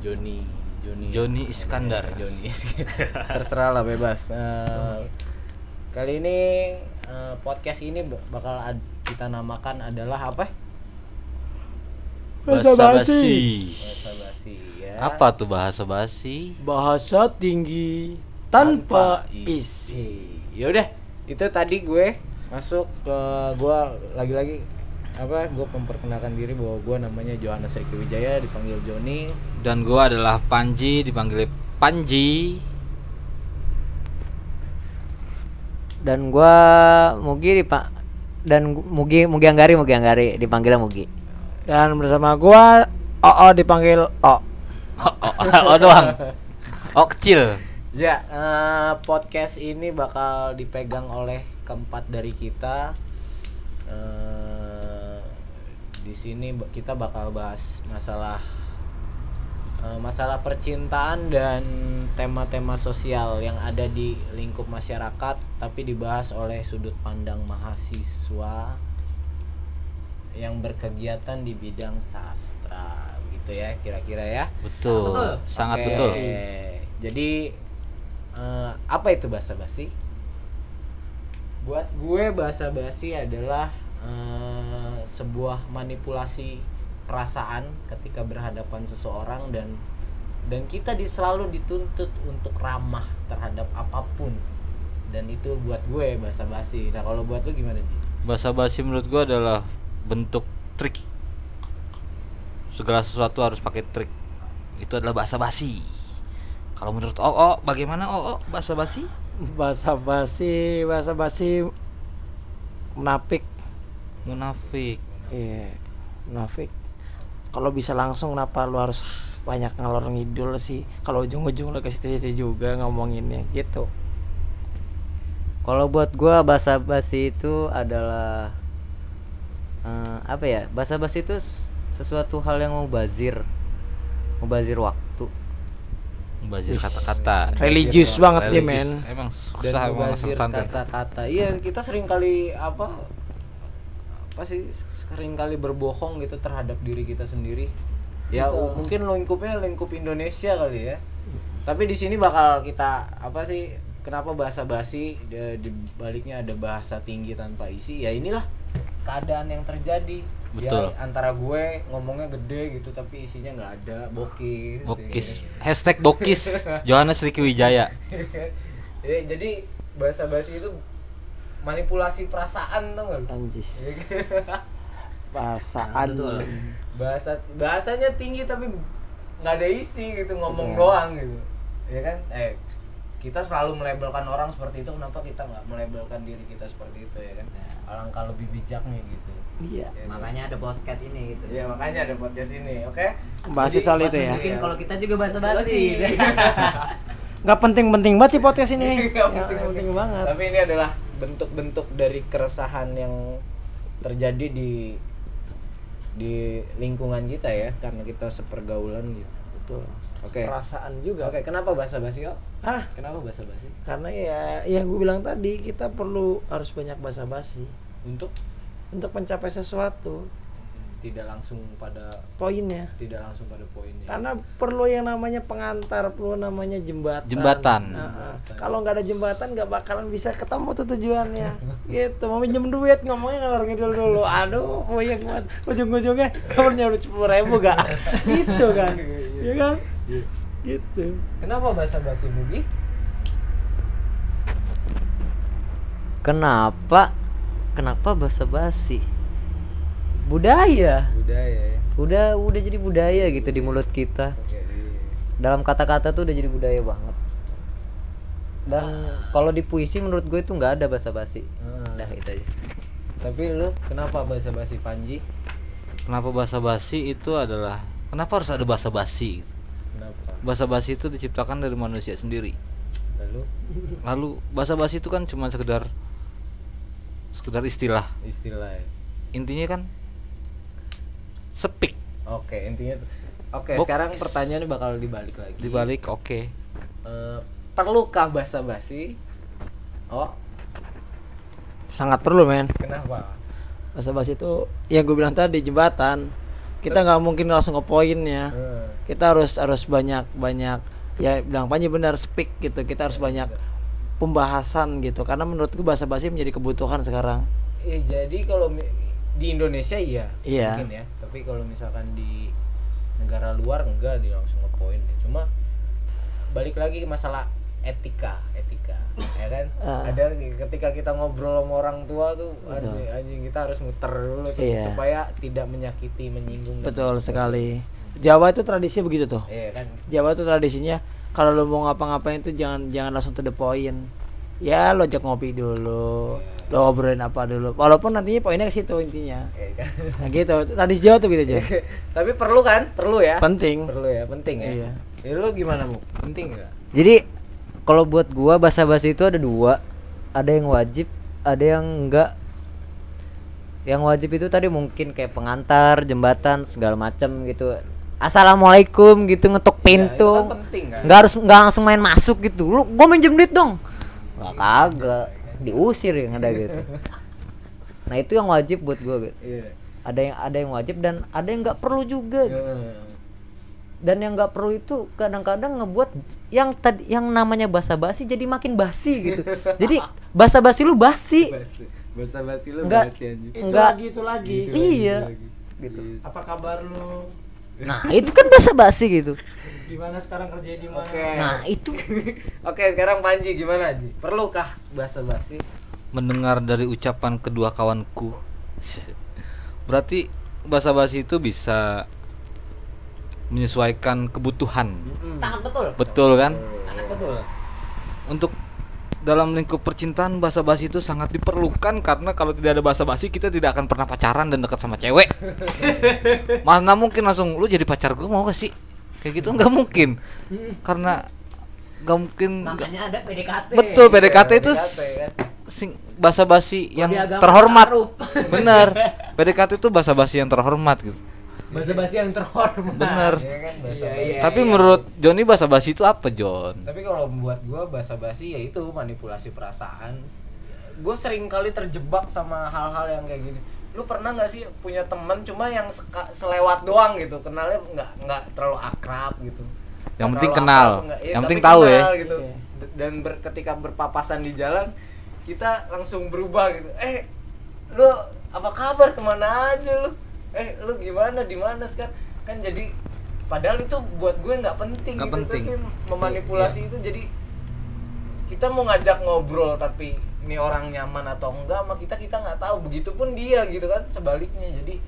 Joni, Joni. Joni Iskandar. Joni. Terserah lah bebas. Eh, kali ini eh, podcast ini bakal ad- kita namakan adalah apa? Bahasa basi. Bahasa basi ya. Apa tuh bahasa basi? Bahasa tinggi tanpa isi. Ya udah, itu tadi gue masuk ke gua lagi-lagi apa gue memperkenalkan diri bahwa gue namanya Johannes Ricky Wijaya dipanggil Joni Dan gua adalah Panji dipanggil Panji. dan gua Mugi di Pak dan Mugi Mugi Anggari Mugi Anggari dipanggilnya Mugi Dan bersama gua Oo dipanggil O. Oh, oh, oh doang. Oh kecil. ya eh, podcast ini bakal dipegang oleh keempat dari kita Eh, di sini kita bakal bahas masalah eh, masalah percintaan dan tema-tema sosial yang ada di lingkup masyarakat tapi dibahas oleh sudut pandang mahasiswa yang berkegiatan di bidang sastra gitu ya kira-kira ya Betul. Sangat Oke, betul. Jadi eh, apa itu bahasa basi? Buat gue bahasa basi adalah eh, sebuah manipulasi perasaan ketika berhadapan seseorang dan dan kita di, selalu dituntut untuk ramah terhadap apa pun dan itu buat gue bahasa basi. Nah kalau buat lu gimana sih? Bahasa basi menurut gua adalah bentuk trik. Segala sesuatu harus pakai trik. Itu adalah bahasa basi. Kalau menurut Oh, oh bagaimana Oh, oh bahasa basi? Bahasa basi, bahasa basi menapik. Munafik. Iya, munafik. Kalau bisa langsung kenapa lu harus banyak ngalor ngidul sih? Kalau ujung-ujung lu ke situ-situ juga ngomonginnya gitu. kalau buat gua bahasa basi itu adalah eh, apa ya bahasa basi itu sesuatu hal yang mubazir mubazir waktu Membazir kata-kata. Religius banget dia, Religius. men. Emang susah pesantren. kata-kata iya kita sering kali apa apa sih sering kali berbohong gitu terhadap diri kita sendiri ya u- mungkin lingkupnya lingkup Indonesia kali ya tapi di sini bakal kita apa sih kenapa bahasa basi di, di baliknya ada bahasa tinggi tanpa isi ya inilah keadaan yang terjadi Betul. ya antara gue ngomongnya gede gitu tapi isinya nggak ada bokis Bokis. Hashtag Bokis. Johannes Ricky Wijaya. ya, jadi bahasa basi itu manipulasi perasaan tau gak lu? Anjis. Iya. Bahasaan. bahasa bahasanya tinggi tapi nggak ada isi gitu ngomong Iya. doang gitu ya kan eh kita selalu melabelkan orang seperti itu kenapa kita nggak melabelkan diri kita seperti itu ya kan alangkah lebih bijaknya gitu Iya. Ya, makanya ada podcast ini gitu ya makanya ada podcast ini oke Bahas Jadi, soal itu ya. mungkin Iya. kalau kita juga bahasa Basi. basi Nggak penting-penting banget sih podcast ini. Nggak Nggak penting-penting. penting banget. tapi ini adalah bentuk-bentuk dari keresahan yang terjadi di di lingkungan kita ya karena kita sepergaulan gitu. Betul. Oke. Perasaan juga. oke kenapa bahasa basi kok? Ah, kenapa bahasa basi karena ya ya gue bilang tadi kita perlu harus banyak basa-basi. Untuk? Untuk mencapai sesuatu tidak langsung pada poinnya. tidak langsung pada poinnya. Karena perlu yang namanya pengantar perlu namanya jembatan. Jembatan. Nah, kalau nggak ada jembatan nggak bakalan bisa ketemu tuh tujuannya. Gitu mau minjem duit ngomongnya ngalor ngidul dulu. Aduh banyak banget ujung-ujungnya kamu nyuruh sepuluh ribu gak gitu kan ya kan gitu. Kenapa bahasa basi mugi? Kenapa? Kenapa bahasa basi budaya budaya ya udah udah jadi budaya gitu di mulut kita oke iya. dalam kata-kata tuh udah jadi budaya banget dan kalau di puisi menurut gue itu nggak ada bahasa basi Ah. dah itu aja tapi lu kenapa bahasa basi panji Kenapa bahasa basi itu adalah kenapa harus ada bahasa basi? kenapa Bahasa basi itu diciptakan dari manusia sendiri. lalu Lalu bahasa basi itu kan cuma sekedar sekedar istilah. istilah ya. Intinya kan sepik. Oke intinya oke Bok- sekarang pertanyaannya bakal dibalik lagi. Dibalik oke. Eh, perlukah bahasa basi oh. Sangat perlu men. Kenapa? bahasa basi itu yang gue bilang tadi jembatan. Kita nggak mungkin langsung ke poinnya. Eh, kita harus harus banyak banyak ya bilang Panji benar speak gitu. Kita harus banyak pembahasan gitu. Karena menurutku bahasa basi menjadi kebutuhan sekarang. Eh, jadi kalau di Indonesia iya, Iya. mungkin ya. Tapi kalau misalkan di negara luar enggak dia langsung ke poin deh. Cuma balik lagi masalah etika, etika, ya kan? Ah. Ada ketika kita ngobrol sama orang tua tuh, anjing, anjing kita harus muter dulu tuh Iya. supaya tidak menyakiti, menyinggung. betul sekali Jawa itu tradisinya begitu tuh Iya kan? Jawa tuh tradisinya kalau lo mau ngapa-ngapain tuh jangan jangan langsung to the point ya lo ajak ngopi dulu lo ngobrolin apa dulu walaupun nantinya poinnya ke situ intinya Iya kan? nah gitu tradisi Jawa tuh gitu aja Tapi perlu kan? Perlu ya? penting Perlu ya, penting ya. Iya. Ya, lu gimana mu? Penting nggak? Jadi kalau buat gua bahasa basi itu ada dua, ada yang wajib, ada yang enggak. Yang wajib itu tadi mungkin kayak pengantar, jembatan, segala macam gitu. Assalamualaikum gitu ngetok pintu. Ya, kan penting kan? Nggak harus nggak langsung main masuk gitu. Lu gua minjem duit dong. Nggak kagak. Diusir yang ada gitu. Nah, itu yang wajib buat gua gitu. Iya. Ada yang ada yang wajib dan ada yang nggak perlu juga. Ya. dan yang nggak perlu itu kadang-kadang ngebuat yang tadi yang namanya basa-basi jadi makin basi gitu jadi basa-basi lu basi Basi. Bahasa basi lu Enggak. basi anjing. itu Enggak. lagi itu lagi iya Gitu. apa kabar lu nah. Itu kan basa-basi gitu. Gimana sekarang kerja di mana? Oke. nah itu. Oke, sekarang Panji gimana, Ji? Perlukah bahasa basi? mendengar dari ucapan kedua kawanku. Berarti bahasa basi itu bisa menyesuaikan kebutuhan. Sangat betul. Betul kan? Sangat betul. Untuk dalam lingkup percintaan bahasa basi itu sangat diperlukan karena kalau tidak ada bahasa basi kita tidak akan pernah pacaran dan dekat sama cewek. Mana mungkin langsung lu jadi pacar gue mau gak sih? Kayak gitu nggak mungkin. Karena nggak mungkin makanya ada PDKT betul PDKT itu PDKT kan. sing bahasa basi yang terhormat. bener PDKT itu bahasa basi yang terhormat gitu bahasa basi yang terhormat bener Iya kan bahasa Iya, iya. tapi menurut Joni bahasa basi itu apa John Tapi kalau buat gua bahasa basi ya itu manipulasi perasaan. Gue sering kali terjebak sama hal-hal yang kayak gini. Lu pernah nggak sih punya temen cuma yang seka- selewat doang gitu, kenalnya nggak nggak terlalu akrab gitu. Yang penting kenal. akrab, iya, Yang penting tahu ya. gitu. Iya. Dan ber- ketika berpapasan di jalan kita langsung berubah gitu. Eh, lu apa kabar ke mana aja lu? Eh, lu gimana? Di mana sekarang? Kan jadi padahal itu buat gue nggak penting Nggak gitu penting. tapi memanipulasi itu jadi kita mau ngajak ngobrol tapi ini orang nyaman atau enggak sama kita kita nggak tahu. Begitupun dia gitu kan sebaliknya. Jadi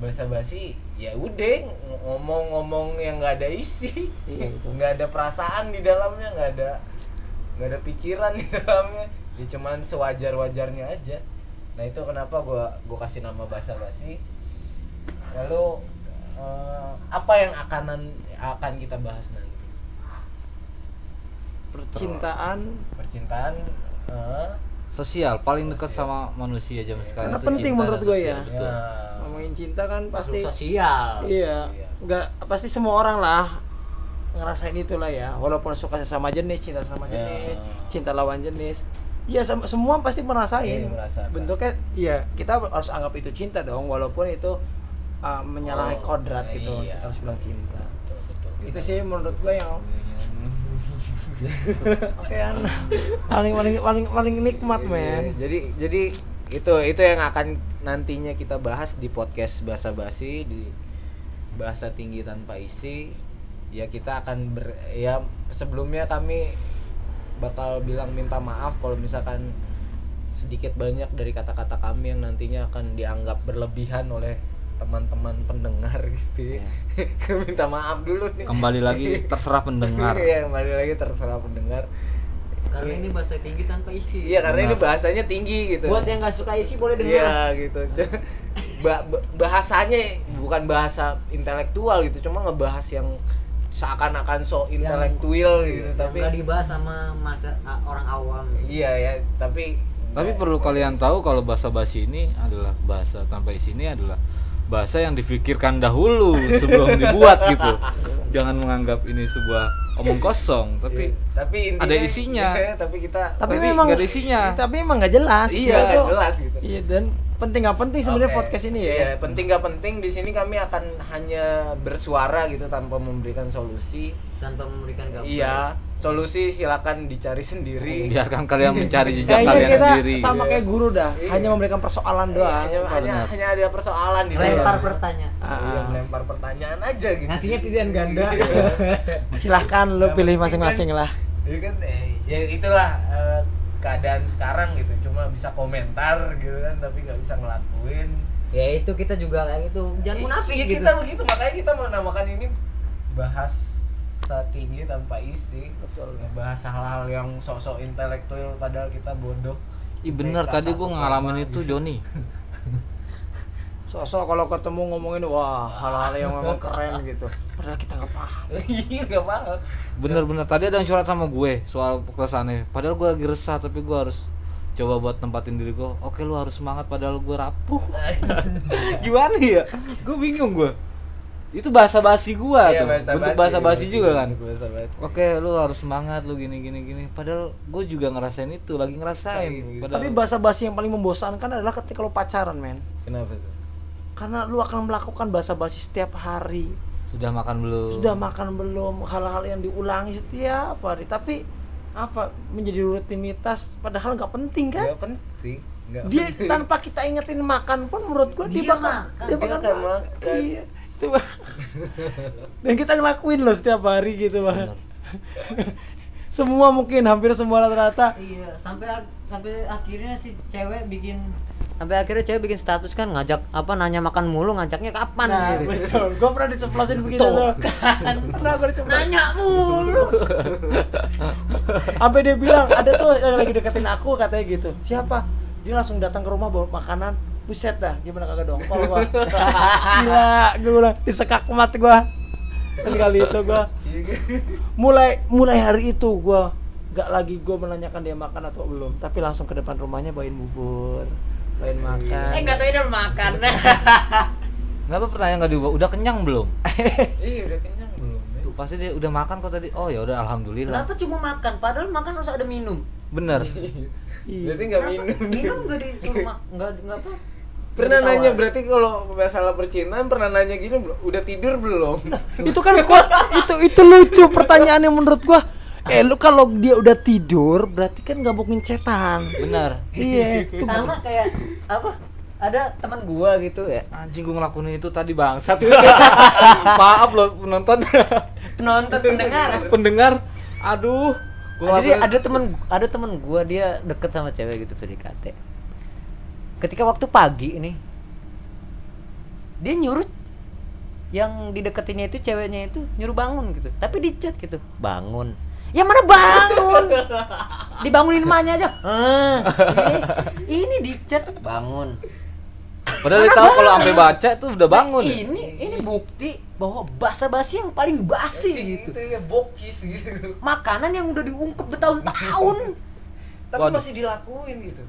basa basi ya udah ng- ngomong-ngomong yang nggak ada isi Iya, nggak ada perasaan di dalamnya nggak ada nggak ada pikiran di dalamnya. Ya cuman sewajar wajarnya aja. Nah itu kenapa gua gua kasih nama basa basi lalu eh, apa yang akan akan kita bahas nanti percintaan percintaan eh, sosial paling dekat sama manusia zaman sekarang Karena penting cinta menurut gue ya. betul. ya ngomongin cinta kan pasti sosial iya Sosial. nggak pasti semua orang lah ngerasain itulah ya walaupun suka sesama jenis cinta sama Ya. jenis cinta lawan jenis ya sem- semua pasti merasain Iya, merasakan. bentuknya ya kita harus anggap itu cinta dong walaupun itu uh, menyalahi Oh, kodrat gitu iya. kita harus bilang cinta. Betul betul itu sih menurut gue yang oke kan paling paling paling paling nikmat Iya, men. jadi jadi itu itu yang akan nantinya kita bahas di podcast bahasa basi di bahasa tinggi tanpa isi. Ya kita akan ber ya sebelumnya kami bakal bilang minta maaf kalau misalkan sedikit banyak dari kata-kata kami yang nantinya akan dianggap berlebihan oleh teman-teman pendengar gitu ya. minta maaf dulu nih kembali lagi terserah pendengar Iya, kembali lagi terserah pendengar karena ini bahasa tinggi tanpa isi Iya karena ini Benar. bahasanya tinggi gitu. buat yang nggak suka isi boleh dengar Iya gitu. Ba- ba- bahasanya bukan bahasa intelektual gitu, cuma ngebahas yang seakan-akan so intelektual gitu, yang tapi nggak dibahas sama masa orang awam iya ya, tapi Tapi perlu kalian tahu kalau bahasa basi ini adalah bahasa tanpa isi ini adalah bahasa yang difikirkan dahulu sebelum dibuat gitu. Jangan menganggap ini sebuah omong kosong tapi Iya, tapi intinya ada isinya. Iya, tapi kita tapi, Tapi memang nggak ada isinya. tapi memang nggak jelas Iya, nggak tuh- jelas gitu. iya dan penting nggak penting sebenarnya Oke. podcast ini ya Iya, penting nggak penting di sini kami akan hanya bersuara gitu tanpa memberikan solusi. tanpa memberikan gambar Iya, solusi silakan dicari sendiri. biarkan kalian mencari jejak kalian kita sendiri sama kayak guru dah Iya. hanya memberikan persoalan Iya, doang hanya, hanya, hanya ada persoalan di lempar pertanyaan Iya, Ah. melempar pertanyaan aja gitu. ngasihnya pilihan ganda silahkan lu pilih masing-masing lah Iya kan, eh, ya itulah eh, keadaan sekarang gitu. Cuma bisa komentar gitu kan, tapi nggak bisa ngelakuin. ya itu kita juga kayak gitu jangan munafik Iya, gitu kita begitu, makanya kita menamakan ini bahas tinggi tanpa isi. Betul. Bahas hal-hal yang sok-sok intelektual padahal kita bodoh. Ih bener tadi koma ngalamin itu gitu. Joni sosok kalau ketemu ngomongin wah hal-hal yang memang keren gitu padahal kita nggak paham Iya, nggak paham. Bener-bener tadi ada yang curhat sama gue soal keresahannya Padahal gue lagi resah tapi gue harus coba buat tempatin diri gue Oke lu harus semangat padahal gue rapuh Gimana ya? Gue bingung gue Itu bahasa basi gue Iya, tuh Bentuk bahasa basi juga kan bahasa-basi. Oke lu harus semangat lu gini gini gini Padahal gue juga ngerasain itu lagi ngerasain Padahal tapi bahasa basi yang paling membosankan adalah ketika lo pacaran men Kenapa tuh? karena lu akan melakukan bahasa basi setiap hari sudah makan belum? sudah makan belum hal-hal yang diulangi setiap hari tapi apa menjadi rutinitas padahal nggak penting kan Nggak penting. Nggak dia penting. tanpa kita ingetin makan pun menurut gua dia, Dia bakal makan, dia bakal akan makan. makan. Iya. Itu bak- dan kita ngelakuin loh setiap hari gitu bang. Semua mungkin hampir semua rata-rata. Iya sampai ak- sampai akhirnya si cewek bikin sampai akhirnya cewek bikin status kan ngajak apa nanya makan mulu ngajaknya kapan nah gitu. betul. Gua pernah diceplosin begitu Tuh, kan. pernah gua diceplosin. Nanya mulu. Sampai dia bilang ada tuh yang lagi deketin aku katanya gitu. Siapa? Dia langsung datang ke rumah bawa makanan buset dah gimana kagak dongkol gua gila gua bilang disekak mat gua Kan kali itu gua mulai mulai hari itu gua gak lagi gua menanyakan dia makan atau belum tapi langsung ke depan rumahnya bawain bubur bawain makan eh nggak tahu udah makan Kenapa pertanyaan nggak diubah? Udah kenyang belum? Iya, udah kenyang belum? ya? Tuh pasti dia udah makan kok tadi. Oh ya udah alhamdulillah. kenapa cuma makan padahal makan harus ada minum Bener. Iya. Berarti nggak minum. minum nggak disuruh nggak nggak apa Pernah nanya ditawar. berarti kalau masalah percintaan pernah nanya gini belum? Udah tidur belum? itu kan kuat itu itu lucu pertanyaan yang menurut gua eh lu kalau dia udah tidur berarti kan nggak mungkin cetan Bener. iya itu sama kayak apa ada teman gua gitu ya Anjing gue ngelakuin itu tadi bangsat. Maaf loh penonton. penonton pendengar Pendengar. Aduh. Gua jadi ada teman ada teman gua dia deket sama cewek gitu PDKT ketika waktu pagi ini dia nyuruh yang dideketinnya itu ceweknya itu nyuruh bangun gitu tapi di chat gitu bangun yang mana bangun dibangunin emaknya aja ah, ini, ini di chat bangun Padahal dia tahu kalau sampai baca tuh udah bangun. ya? ini ini bukti bahwa basa basi yang paling basi Sih, gitu itu ya bokis gitu. makanan yang udah diungkep bertahun-tahun Tapi Waduh. masih dilakuin gitu.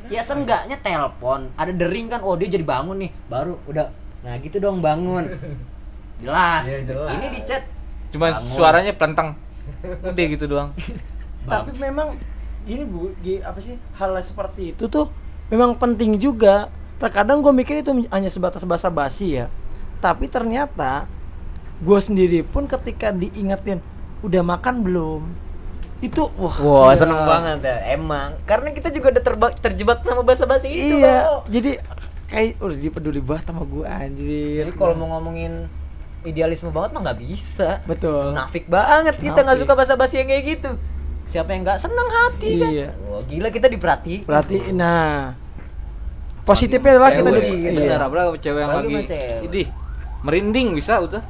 Kenapa? Ya seenggaknya telepon, ada dering kan, oh dia jadi bangun nih, baru udah. Nah gitu dong bangun. Jelas. Ya, jelas. Ini di chat. Cuma Bangun. suaranya pelentang. Udah gitu doang. tapi memang gini bu gi- apa sih hal seperti itu tuh memang penting juga terkadang gue mikir itu hanya sebatas basa basi ya tapi ternyata gue sendiri pun ketika diingetin udah makan belum itu wah Wah, gila. seneng banget ya. Emang karena kita juga udah terba- terjebak sama basa-basi itu. iya jadi kayak udah dia peduli banget sama gue anjir Jadi kalau mau ngomongin idealisme banget mah nggak bisa. betul Nafik banget kita nggak Nafik. suka basa-basi yang kayak gitu. Siapa yang nggak seneng hati kan? Iya. Wah, gila kita diperhati. berarti nah positifnya adalah kita di iya. cewek yang lagi cewek. idih merinding bisa udah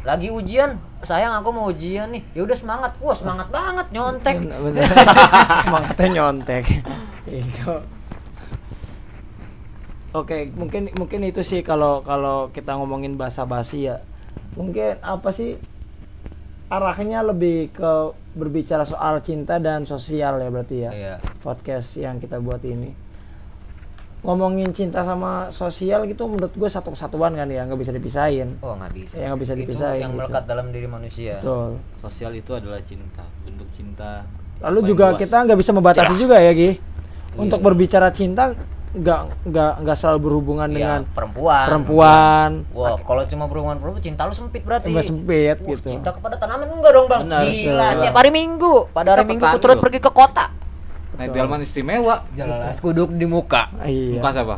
Lagi ujian, sayang aku mau ujian nih. Ya udah semangat. Wah, semangat banget nyontek. Bener, bener. semangatnya nyontek. Oke, mungkin mungkin itu sih kalau kalau kita ngomongin bahasa basi ya. Mungkin apa sih arahnya lebih ke berbicara soal cinta dan sosial ya berarti ya. Iya. Podcast yang kita buat ini. Ngomongin cinta sama sosial gitu menurut gue satu kesatuan kan ya nggak bisa dipisahin Oh nggak bisa. Ya, nggak bisa Itu dipisahin yang gitu. melekat dalam diri manusia. betul Sosial itu adalah cinta, bentuk cinta. lalu juga luas. kita nggak bisa membatasi juga ya Gi untuk Iya. berbicara cinta nggak nggak nggak selalu berhubungan Iya, dengan perempuan. perempuan Wah, kalau cuma berhubungan perempuan cinta lu sempit berarti. nggak sempit Wah, gitu cinta kepada tanaman enggak dong, Bang? Benar, Gila, betul. tiap hari Minggu. Pada hari Kita Minggu ku pergi ke kota. Naik delman istimewa. Jalan kuduk di muka. iya Muka siapa?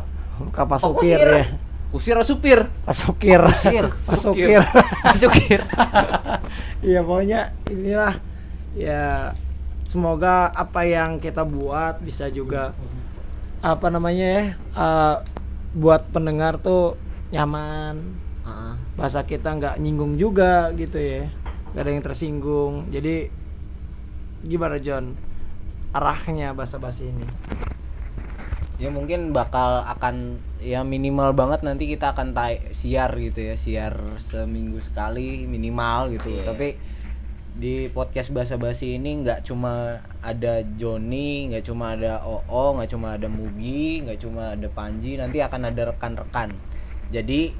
kapal Pak sopir Kusir. ya Usir atau supir? pas sopir Kusir. pas sopir Masukin. Iya pokoknya inilah ya semoga apa yang kita buat bisa juga apa namanya ya eh, buat pendengar tuh nyaman Heeh. bahasa kita nggak nyinggung juga gitu ya nggak ada yang tersinggung jadi gimana John arahnya bahasa basi ini? Ya mungkin bakal akan ya minimal banget nanti kita akan tay- siar gitu ya siar seminggu sekali minimal gitu. Iya. tapi di podcast bahasa basi ini nggak cuma ada Joni nggak cuma ada Oo nggak cuma ada Mugi nggak cuma ada Panji nanti akan ada rekan-rekan. Jadi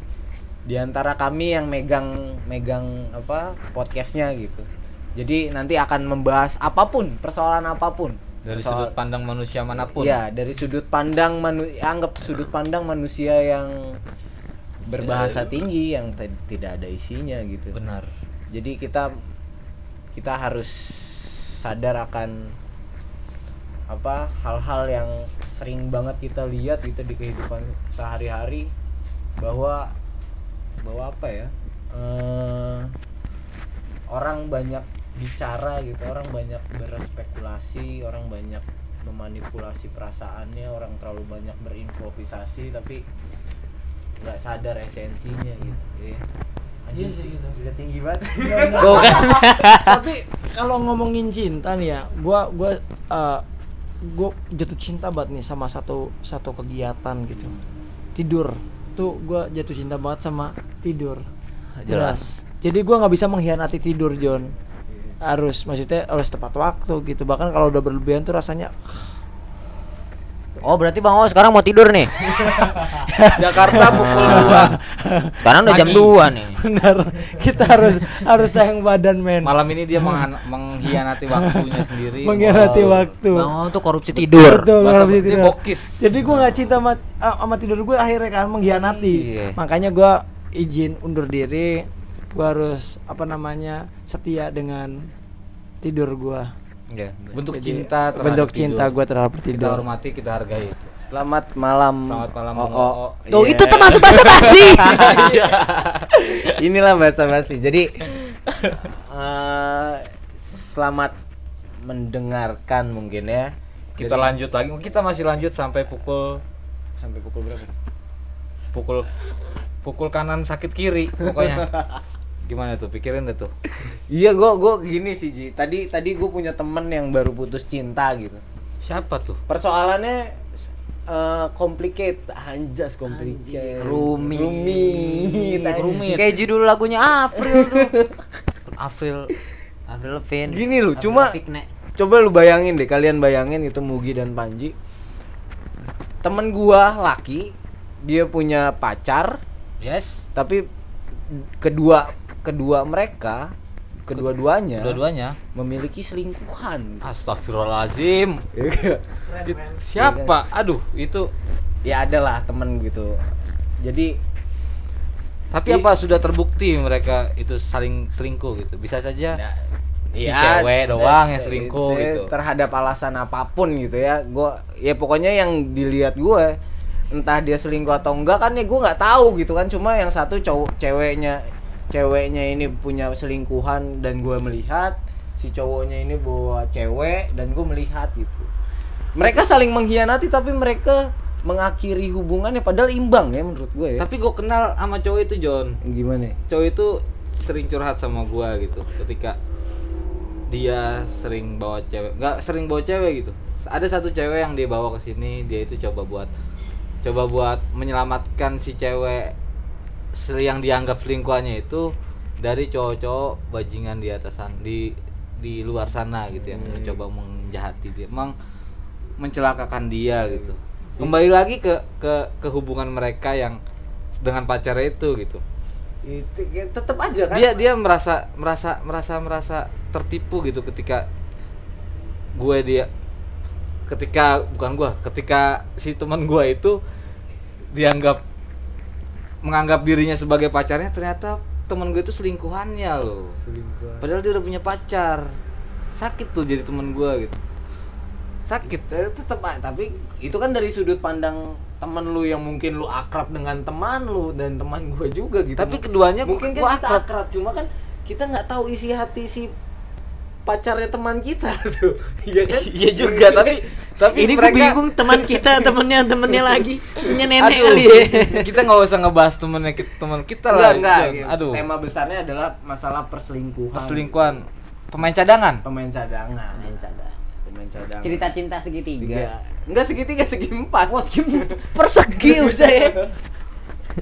di antara kami yang megang megang apa podcastnya gitu jadi nanti akan membahas apa pun persoalan apa pun Dari Persoal- sudut pandang manusia mana pun. Iya, dari sudut pandang manu anggap sudut pandang manusia yang berbahasa tinggi yang tidak ada isinya gitu. Benar. Jadi kita kita harus sadar akan apa hal-hal yang sering banget kita lihat gitu di kehidupan sehari-hari bahwa bahwa apa ya eh, orang banyak bicara gitu orang banyak berspekulasi orang banyak memanipulasi perasaannya orang terlalu banyak berimprovisasi tapi nggak sadar esensinya gitu ya. Anjing, udah tinggi banget. Bukan. tapi kalau ngomongin cinta nih ya gua gua eh, gua jatuh cinta banget nih sama satu satu kegiatan gitu. Tidur. Tuh gua jatuh cinta banget sama tidur. Jelas. jadi gua nggak bisa mengkhianati tidur John harus maksudnya harus tepat waktu gitu bahkan kalau udah berlebihan tuh rasanya Oh, berarti Bang O sekarang mau tidur nih. Jakarta pukul 2. Sekarang udah jam. 2 nih. benar kita harus harus sayang badan men Malam ini dia menghan- mengkhianati waktunya sendiri. mengkhianati waktu Bang O tuh korupsi tidur. Betul, Bahasa dia tidur. bokis. Jadi gua nggak cinta sama, ah, sama tidur gue akhirnya kan mengkhianati. Iya. Makanya gua izin undur diri. Gua harus apa namanya setia dengan tidur gua. Iya. Bentuk Jadi, cinta terhadap bentuk tidur. cinta gua terhadap Kita tidur. hormati, kita hargai. selamat malam Selamat malam, Oh, oh. Oo. Tuh, Iya. itu termasuk basa-basi. inilah bahasa basi jadi eh, selamat mendengarkan mungkin ya Kita Jadi- lanjut lagi. Kita masih lanjut sampai pukul sampai pukul berapa pukul pukul kanan sakit kiri pokoknya. Gimana tuh? Pikirin deh tuh. iya gua gua gini sih Ji tadi tadi gue punya temen yang baru putus cinta gitu Siapa tuh? persoalannya eh complicated anjas complicated Rumit. rumit. Kayak judul lagunya April tuh. April April Lavigne. Gini loh, Avril cuma- Lavigne. coba lu bayangin deh kalian bayangin itu Mugi dan Panji temen gua laki dia punya pacar Yes. tapi kedua kedua mereka kedua-duanya Dua-duanya. memiliki selingkuhan Astagfirullahalazim. It- Siapa? Aduh, itu ya ada lah temen gitu jadi tapi I- apa sudah terbukti mereka itu saling selingkuh gitu. Bisa saja si ya, cewek doang yang te- selingkuh te- gitu. terhadap alasan apa pun gitu ya gua ya pokoknya yang dilihat gue entah dia selingkuh atau enggak kan ya gue nggak tahu gitu kan cuma yang satu cowok ceweknya ceweknya ini punya selingkuhan dan gue melihat si cowoknya ini bawa cewek dan gue melihat gitu mereka saling mengkhianati tapi mereka mengakhiri hubungannya padahal imbang ya menurut gue ya Tapi gue kenal sama cowok itu John. gimana? Cowok itu sering curhat sama gua gitu ketika dia sering bawa cewek nggak sering bawa cewek gitu ada satu cewek yang dia bawa ke sini dia itu coba buat coba buat menyelamatkan si cewek yang dianggap selingkuhannya itu dari cowok-cowok bajingan di atasan di di luar sana gitu yang mencoba menjahati dia emang mencelakakan dia gitu. Kembali lagi ke ke ke hubungan mereka yang dengan pacarnya itu gitu. Itu ya, tetap aja kan? Dia dia merasa merasa merasa merasa tertipu gitu ketika gue dia ketika bukan gue ketika si teman gue itu dianggap menganggap dirinya sebagai pacarnya ternyata teman gue itu selingkuhannya loh. Selingkuhan. padahal dia udah punya pacar. Sakit tuh jadi teman gue gitu. Sakit. Tetap tapi itu kan dari sudut pandang teman lu yang mungkin lu akrab dengan teman lu dan teman gue juga gitu. Tapi keduanya mungkin gua- kan gua kita akrab. akrab cuma kan kita nggak tahu isi hati si pacarnya teman kita tuh. Iya kan? Iya juga tapi tapi ini gue mereka bingung teman kita temennya temennya lagi punya nenek Aduh, kali ya. kita nggak usah ngebahas temennya kita teman kita enggak lah enggak Jon. gitu. aduh. Tema besarnya adalah masalah perselingkuhan. Perselingkuhan. Pemain cadangan? Pemain cadangan. Cadang. pemain cadangan. Cerita cinta segitiga. Tiga. Enggak segitiga segi empat persegi udah ya.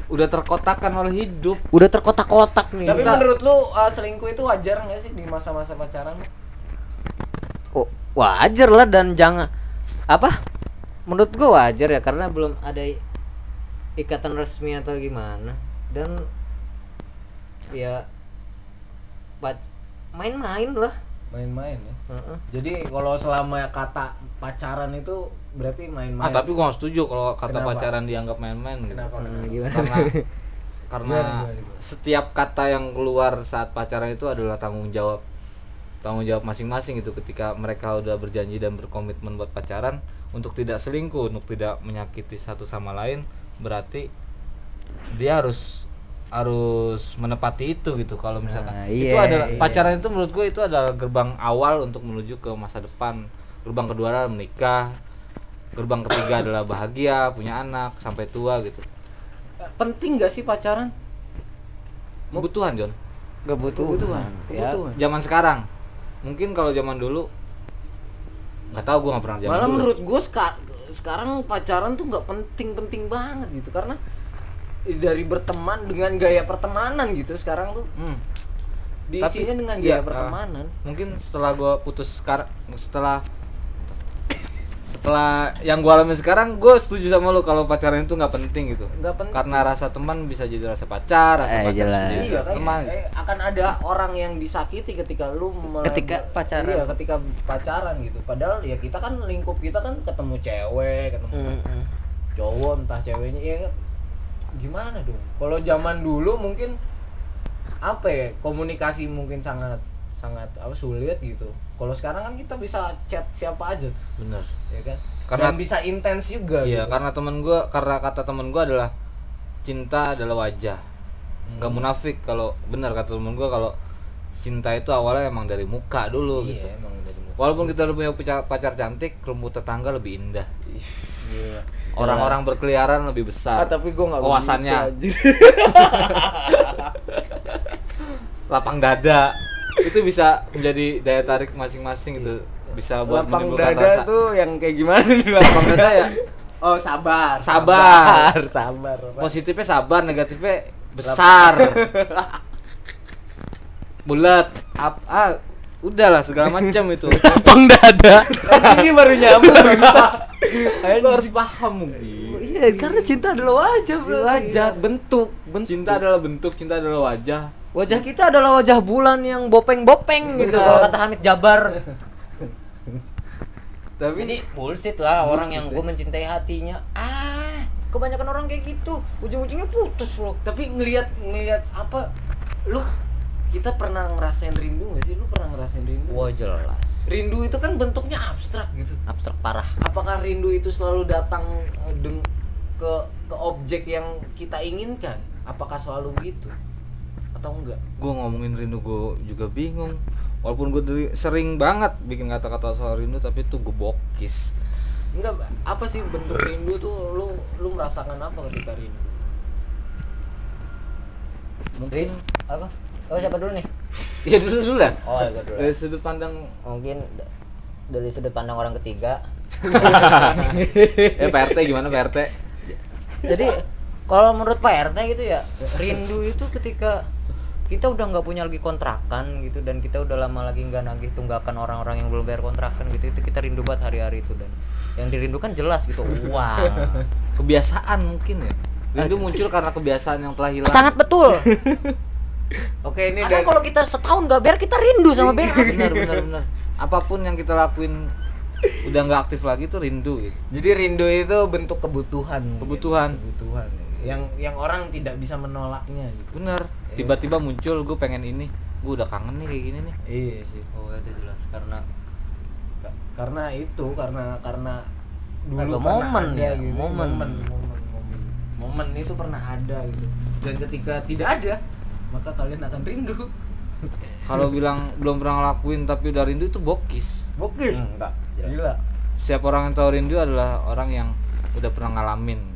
Udah terkotakan oleh hidup. Udah terkotak-kotak nih. Tapi Kita- menurut lu uh, selingkuh itu wajar nggak sih di masa-masa pacaran? Oh, wajar lah dan jangan apa menurut gua wajar ya karena belum ada ikatan resmi atau gimana dan ya main-main lah main-main ya Heeh. jadi kalau selama kata pacaran itu berarti main-main ah tapi gua nggak setuju kalau kata Kenapa? pacaran dianggap main-main gitu kenapa Hmm, kenapa? gimana karena karena Gimana, gimana, gimana? setiap kata yang keluar saat pacaran itu adalah tanggung jawab tanggung jawab masing-masing gitu ketika mereka udah berjanji dan berkomitmen buat pacaran untuk tidak selingkuh untuk tidak menyakiti satu sama lain berarti dia harus harus menepati itu gitu. Kalau misalkan Nah, itu iya, adalah iya. pacaran itu menurut gue itu adalah gerbang awal untuk menuju ke masa depan. Gerbang kedua adalah menikah gerbang ketiga adalah bahagia punya anak sampai tua gitu. Penting gak sih pacaran? Kebutuhan John. Kebutuhan. Ya. Kebutuhan. zaman sekarang mungkin kalau zaman dulu nggak tahu gue nggak pernah zaman malah dulu. menurut gue sekarang pacaran tuh nggak penting-penting banget gitu karena dari berteman dengan gaya pertemanan gitu sekarang tuh. Hmm. diisinya dengan iya, gaya ah, pertemanan mungkin setelah gue putus sekarang setelah setelah yang gue alami sekarang gue setuju sama lu kalau pacaran itu nggak penting gitu nggak penting karena rasa teman bisa jadi rasa pacar rasa Eh, pacar jelas. jadi Iya rasa kan teman eh, akan ada orang yang disakiti ketika lu Ketika pacaran. Iya, ketika pacaran gitu. Padahal ya kita kan lingkup kita kan ketemu cewek, ketemu Mm-mm. cowok entah ceweknya ya gimana dong? Kalau zaman dulu mungkin apa ya? Komunikasi mungkin sangat sangat apa sulit gitu. Kalau sekarang kan kita bisa chat siapa aja tuh, bener ya kan? Karena- Dan bisa intens juga iya gitu. karena temen gue karena kata temen gue adalah cinta adalah wajah nggak munafik kalau benar kata temen gue kalau cinta itu awalnya emang dari muka dulu gitu Iya, emang dari muka. Walaupun kita udah punya pacar, pacar cantik, rumput tetangga lebih indah. Iya. Orang-orang berkeliaran lebih besar. Ah, tapi gua nggak Wawasannya. Lapang dada. Itu bisa menjadi daya tarik masing-masing itu. Bisa buat lapang menimbulkan dada rasa. tuh yang kayak gimana nih lapang dada ya oh sabar Sabar. sabar Pak. positifnya sabar, negatifnya besar. Bulat, ap, ah, udahlah segala macam itu. lapang dada ini baru nyambung Lo harus paham mungkin. iya karena cinta adalah wajah bro wajah bentuk bentuk Cinta adalah bentuk, cinta adalah wajah. Wajah kita adalah wajah bulan yang bopeng-bopeng gitu kalau kata Hamid Jabar tapi Jadi bullshit lah orang yang gue mencintai hatinya. Ah, kebanyakan orang kayak gitu. Ujung-ujungnya putus loh. tapi ngelihat ngelihat apa lu kita pernah ngerasain rindu gak sih lu pernah ngerasain rindu Wah jelas. rindu itu kan bentuknya abstrak gitu Abstrak parah. apakah rindu itu selalu datang eh, deng- ke ke objek yang kita inginkan apakah selalu begitu atau enggak gue ngomongin rindu gue juga bingung walaupun gue sering banget bikin kata-kata soal rindu tapi itu gue bokis enggak apa sih bentuk rindu tuh lu lu merasakan apa ketika rindu mungkin Apa? Oh siapa dulu nih? ya dulu dulu lah Oh ya dulu. dari sudut pandang Mungkin dari sudut pandang orang ketiga. ya PRT gimana PRT Jadi kalau menurut Pak RT gitu ya, rindu itu ketika kita udah nggak punya lagi kontrakan gitu dan kita udah lama lagi nggak nagih tunggakan orang-orang yang belum bayar kontrakan gitu. Itu kita rindu banget hari-hari itu dan yang dirindukan jelas gitu uang. Kebiasaan mungkin ya. Rindu muncul karena kebiasaan yang telah hilang. Sangat betul. Oke ini karena dari kalau kita setahun nggak bayar kita rindu sama bayar. Benar benar benar. Apa pun yang kita lakuin udah nggak aktif lagi tuh rindu gitu. Jadi rindu itu bentuk kebutuhan. Kebutuhan. Kebutuhan. Yang yang orang tidak bisa menolaknya gitu. bener tiba-tiba muncul gue pengen ini. Gue udah kangen nih kayak gini nih. Iya sih. oh itu jelas. Karena Ka- Karena itu karena karena dulu momen ada ya, gitu. momen. momen momen momen. Momen itu pernah ada gitu. Dan ketika tidak ada maka kalian akan rindu. Kalau bilang belum pernah ngelakuin tapi udah rindu itu bokis. Bokil enggak. Gila. Setiap orang yang tahu rindu adalah orang yang udah pernah ngalamin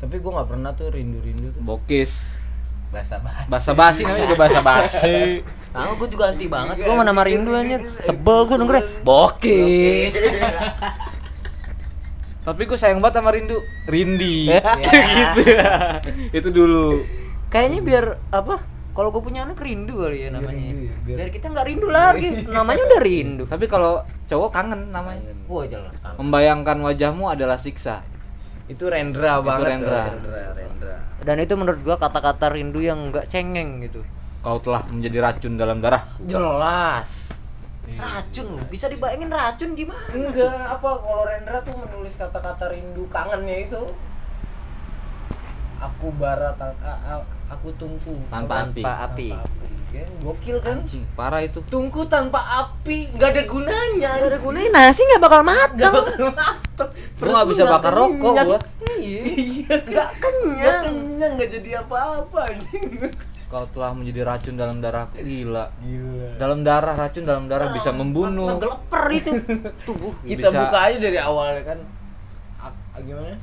tapi gue nggak pernah tuh rindu rindu tuh bokis bahasa basi namanya udah basa basi Nah, gue juga anti banget. Gue mana nama rindu anjir. Sebel gue dengernya. Bokis. tapi gue sayang banget sama rindu rindi Ya. gitu itu dulu Kayaknya biar apa? Kalau gue punya anak rindu kali ya namanya. rindu ya, biar... biar- kita nggak rindu lagi. Namanya udah rindu. tapi kalau cowok kangen namanya Wah jelas kan. membayangkan wajahmu adalah siksa itu Rendra Itu banget tuh, Rendra. Rendra Rendra Dan itu menurut gua kata-kata rindu yang nggak cengeng gitu. kau telah menjadi racun dalam darah Jelas. Racun loh. Bisa dibayangin racun gimana? enggak apa kalau Rendra tuh menulis kata-kata rindu kangennya itu aku bara aku tungku Tanpa Apa? api. Tanpa api. Tanpa api. Kan gokil kan? Anjing parah itu. Tungku tanpa api nggak ada gunanya. Gak ada gunanya nasi nggak bakal matang. Gua nggak bisa bakar rokok, gua. iya. Nggak nggak kenyang. kenyang nggak jadi apa-apa anjing. Kau telah menjadi racun dalam darah gila. Gila. Dalam darah racun dalam darah bisa membunuh. Ngegeleper itu. Tubuh. kita Bisa- buka aja dari awalnya kan? A- gimana?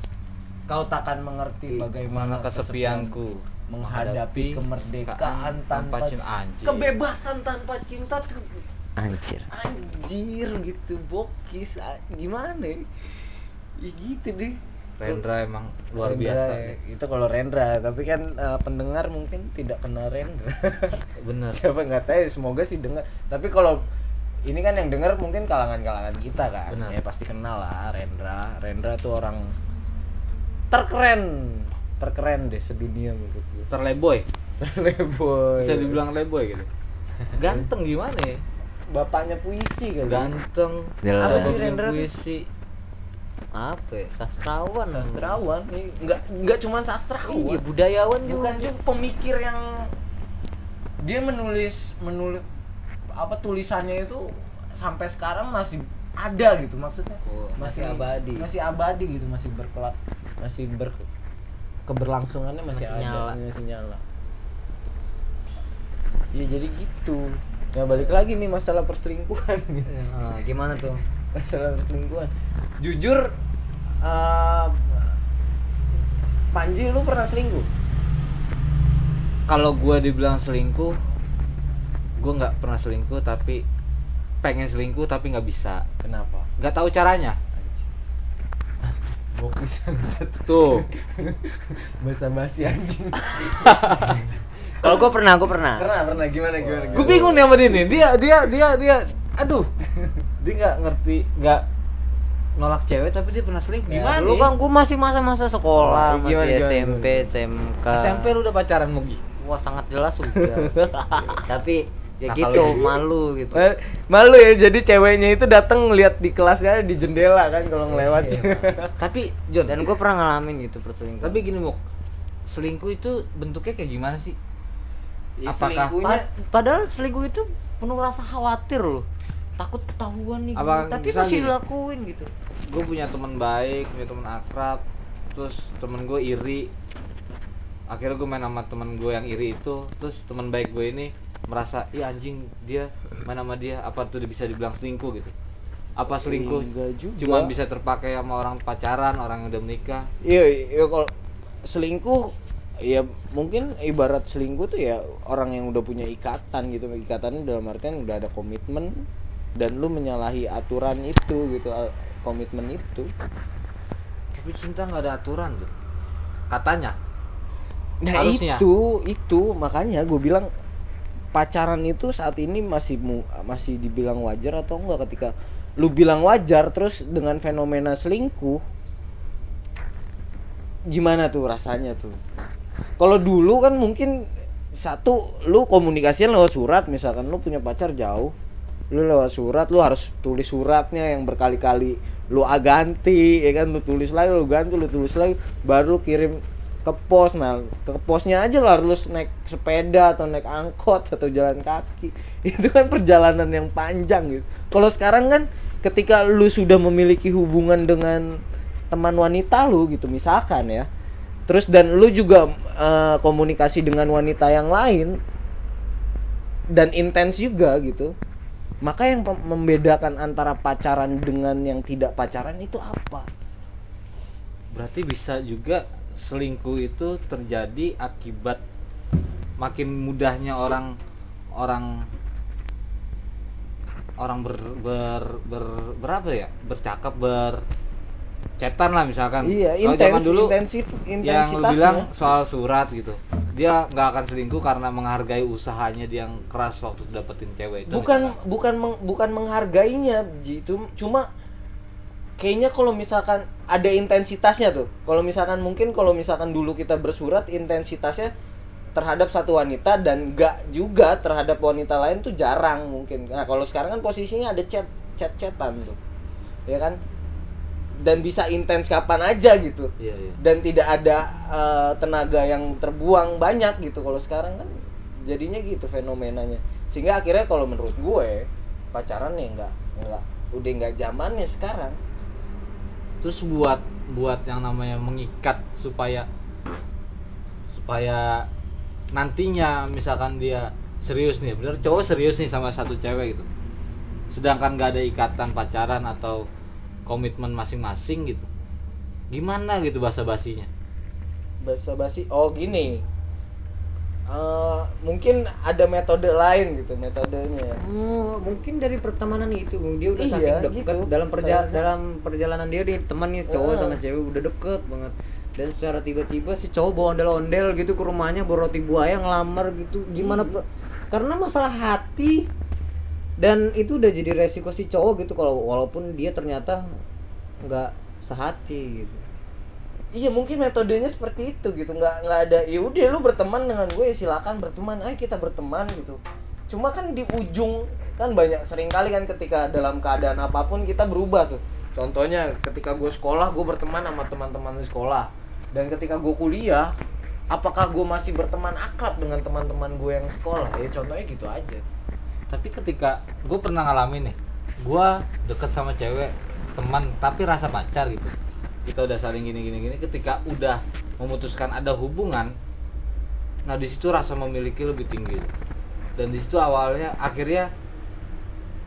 Kau takkan mengerti bagaimana mana kesepianku menghadapi kemerdekaan tanpa, cinta anjing kebebasan tanpa cinta tuh. Anjir. anjir gitu bokis gimana ya? Ya gitu deh. Rendra emang luar Rendra, biasa. ya. itu kalau Rendra tapi kan eh, pendengar mungkin tidak kenal Rendra. Bener. Siapa nggak tahu semoga sih dengar. Tapi kalau ini kan yang dengar mungkin kalangan-kalangan kita kan. Benar. ya pasti kenal lah Rendra. Rendra tuh orang terkeren terkeren deh sedunia menurut gue terleboy Terleboy. bisa dibilang leboy gitu ganteng gimana ya bapaknya puisi kali ganteng Jelas. Apa sih Rendra puisi Apa ya? Sastrawan. sastrawan nih nggak nggak cuma sastrawan Iya, budayawan juga. bukan juga pemikir yang dia menulis menulis apa tulisannya itu sampai sekarang masih ada gitu maksudnya Oh, masih abadi. masih abadi gitu masih berkelak masih ber keberlangsungannya masih, Masih ada nyala. masih nyala. Ya jadi gitu. Ya balik lagi nih masalah perselingkuhan. Ah, gimana tuh? masalah perselingkuhan. Jujur eh, Panji lu pernah selingkuh? Kalau gua dibilang selingkuh gua nggak pernah selingkuh tapi pengen selingkuh tapi nggak bisa. Kenapa? Nggak tahu caranya Bokis tuh Basa basi anjing Kalau gue pernah, gue pernah. Pernah pernah gimana gimana, gue bingung nih sama dia nih dia dia dia dia aduh dia nggak ngerti nggak nolak cewek tapi dia pernah selingkuh Ya, gimana ya? kan gue masih masa-masa sekolah, Oh, masih gimana, SMP, gimana? SMK. SMP lu udah pacaran Mugi Wah sangat jelas sudah. Tapi ya Nah, gitu, kalau malu gitu. Ma- Malu ya jadi ceweknya itu datang ngeliat di kelasnya di jendela kan kalau ngelewat. Iya. tapi John Dan gue pernah ngalamin gitu perselingkuhan. tapi gini Muk selingkuh itu bentuknya kayak gimana sih Ya, Apakah- selingkuhnya Pa- padahal selingkuh itu penuh rasa khawatir loh. Takut ketahuan nih, Apa gini. tapi masih dilakuin gitu. gue punya teman baik punya teman akrab terus temen gue iri akhirnya gue main sama temen gue yang iri itu terus teman baik gue ini merasa iya anjing dia main sama dia apa tuh bisa dibilang selingkuh gitu. Apa selingkuh? Enggak juga. cuman bisa terpakai sama orang pacaran orang yang udah menikah. Iya, iya kalau selingkuh ya mungkin ibarat selingkuh tuh ya orang yang udah punya ikatan gitu. Ikatan dalam artian udah ada komitmen dan lu menyalahi aturan itu gitu komitmen itu. Tapi cinta nggak ada aturan tuh katanya Nah Harusnya. itu itu. Makanya gue bilang pacaran itu saat ini masih mu- masih dibilang wajar atau enggak? Ketika lu bilang wajar terus dengan fenomena selingkuh gimana tuh rasanya tuh? Kalau dulu kan mungkin satu lu komunikasinya lewat surat. Misalkan lu punya pacar jauh lu lewat surat lu harus tulis suratnya yang berkali-kali lu ah ganti ya kan? Lu tulis lagi lu ganti lu tulis lagi baru lu kirim ke pos nah ke posnya aja lu harus naik sepeda atau naik angkot atau jalan kaki. Itu kan perjalanan yang panjang gitu. Kalau sekarang kan ketika lu sudah memiliki hubungan dengan teman wanita lu gitu misalkan ya terus dan lu juga eh, komunikasi dengan wanita yang lain dan intens juga gitu maka yang membedakan antara pacaran dengan yang tidak pacaran itu apa? Berarti bisa juga selingkuh itu terjadi akibat makin mudahnya orang orang orang ber, ber, ber berapa ya? Bercakap ber cetan lah misalkan. Iya Kalau intens zaman dulu intensif yang lu bilang soal surat gitu dia nggak akan selingkuh karena menghargai usahanya dia yang keras waktu dapetin cewek itu bukan misalkan. bukan meng- bukan menghargainya itu cuma kayaknya kalau misalkan ada intensitasnya tuh. Kalau misalkan mungkin kalau misalkan dulu kita bersurat intensitasnya terhadap satu wanita dan enggak juga terhadap wanita lain tuh jarang mungkin. Nah kalau sekarang kan posisinya ada chat chat chatan tuh. Ya kan? Dan bisa intens kapan aja gitu. Iya iya. Dan tidak ada eh, tenaga yang terbuang banyak gitu. Kalau sekarang kan jadinya gitu fenomenanya. Sehingga akhirnya kalau menurut gue pacaran ya nggak nggak udah nggak zamannya sekarang terus buat buat yang namanya mengikat supaya supaya nantinya misalkan dia serius nih bener cowok serius nih sama satu cewek gitu. Sedangkan nggak ada ikatan pacaran atau komitmen masing-masing gitu. Gimana gitu bahasa basinya basa basi oh gini Eh, mungkin ada metode lain gitu metodenya Oh, mungkin dari pertemanan itu. Dia udah Iya, saking deket gitu. dalam perja Sayangnya. dalam perjalanan dia dia teman nih cowok Ah. sama cewek udah deket banget. Dan secara tiba-tiba si cowok bawa ondel-ondel gitu ke rumahnya bawa roti buaya ngelamar gitu. Gimana per- Karena masalah hati dan itu udah jadi resiko si cowok gitu kalau walaupun dia ternyata nggak sehati gitu. Iya mungkin metodenya seperti itu gitu. Nggak nggak ada ya udah lu berteman dengan gue ya silakan berteman. Ayo kita berteman gitu. Cuma kan di ujung kan banyak sering kali kan ketika dalam keadaan apa pun kita berubah tuh. Contohnya ketika gue sekolah gue berteman sama teman-teman di sekolah. Dan ketika gue kuliah apakah gue masih berteman akrab dengan teman-teman gue yang sekolah? Ya contohnya gitu aja. Tapi ketika gue pernah ngalamin nih gue deket sama cewek teman tapi rasa pacar gitu kita udah saling gini gini gini ketika udah memutuskan ada hubungan nah di situ rasa memiliki lebih tinggi. Dan di situ awalnya akhirnya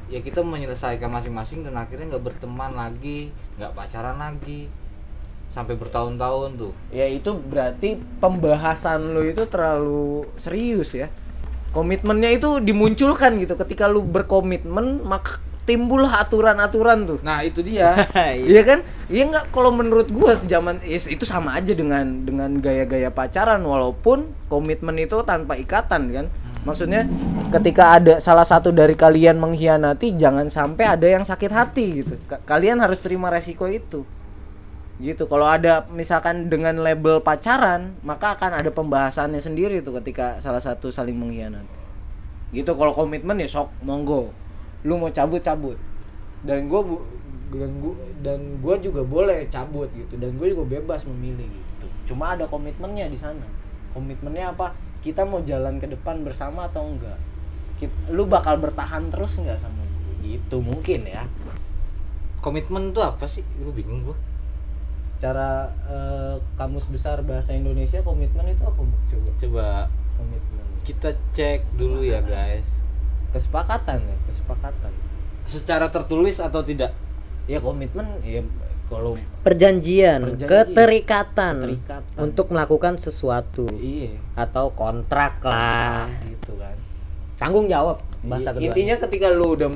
ya kita menyelesaikan masing-masing dan akhirnya nggak berteman lagi nggak pacaran lagi sampai bertahun-tahun tuh. Ya itu berarti pembahasan lu itu terlalu serius ya. Komitmennya itu dimunculkan gitu. Ketika lu berkomitmen maka timbullah aturan-aturan tuh nah itu dia Iya kan? Iya nggak kalau menurut gua sejaman itu sama aja dengan dengan gaya-gaya pacaran walaupun komitmen itu tanpa ikatan kan. Maksudnya ketika ada salah satu dari kalian mengkhianati jangan sampai ada yang sakit hati gitu. Ka- Kalian harus terima resiko itu. Gitu. Kalau ada misalkan dengan label pacaran, maka akan ada pembahasannya sendiri tuh ketika salah satu saling mengkhianati. Gitu kalau komitmen ya sok monggo. Lu mau cabut cabut dan gue dan gue dan gue juga boleh cabut gitu. Dan gue juga bebas memilih gitu. Cuma ada komitmennya di sana. Komitmennya apa? Kita mau jalan ke depan bersama atau enggak? Kit- lu bakal bertahan terus nggak sama gue gitu mungkin ya. Komitmen tuh apa sih? Gue bingung gue secara eh, kamus besar bahasa Indonesia komitmen itu apa coba. Coba komitmen. kita cek dulu ya guys kesepakatan ya kesepakatan. Secara tertulis atau tidak? Ya komitmen ya kalau Perjanjian, Perjanjian. keterikatan, Keterikatan. untuk melakukan sesuatu. Iya. Atau kontrak lah. gitu kan. Tanggung jawab bahasa I- kedua. intinya ketika lu udah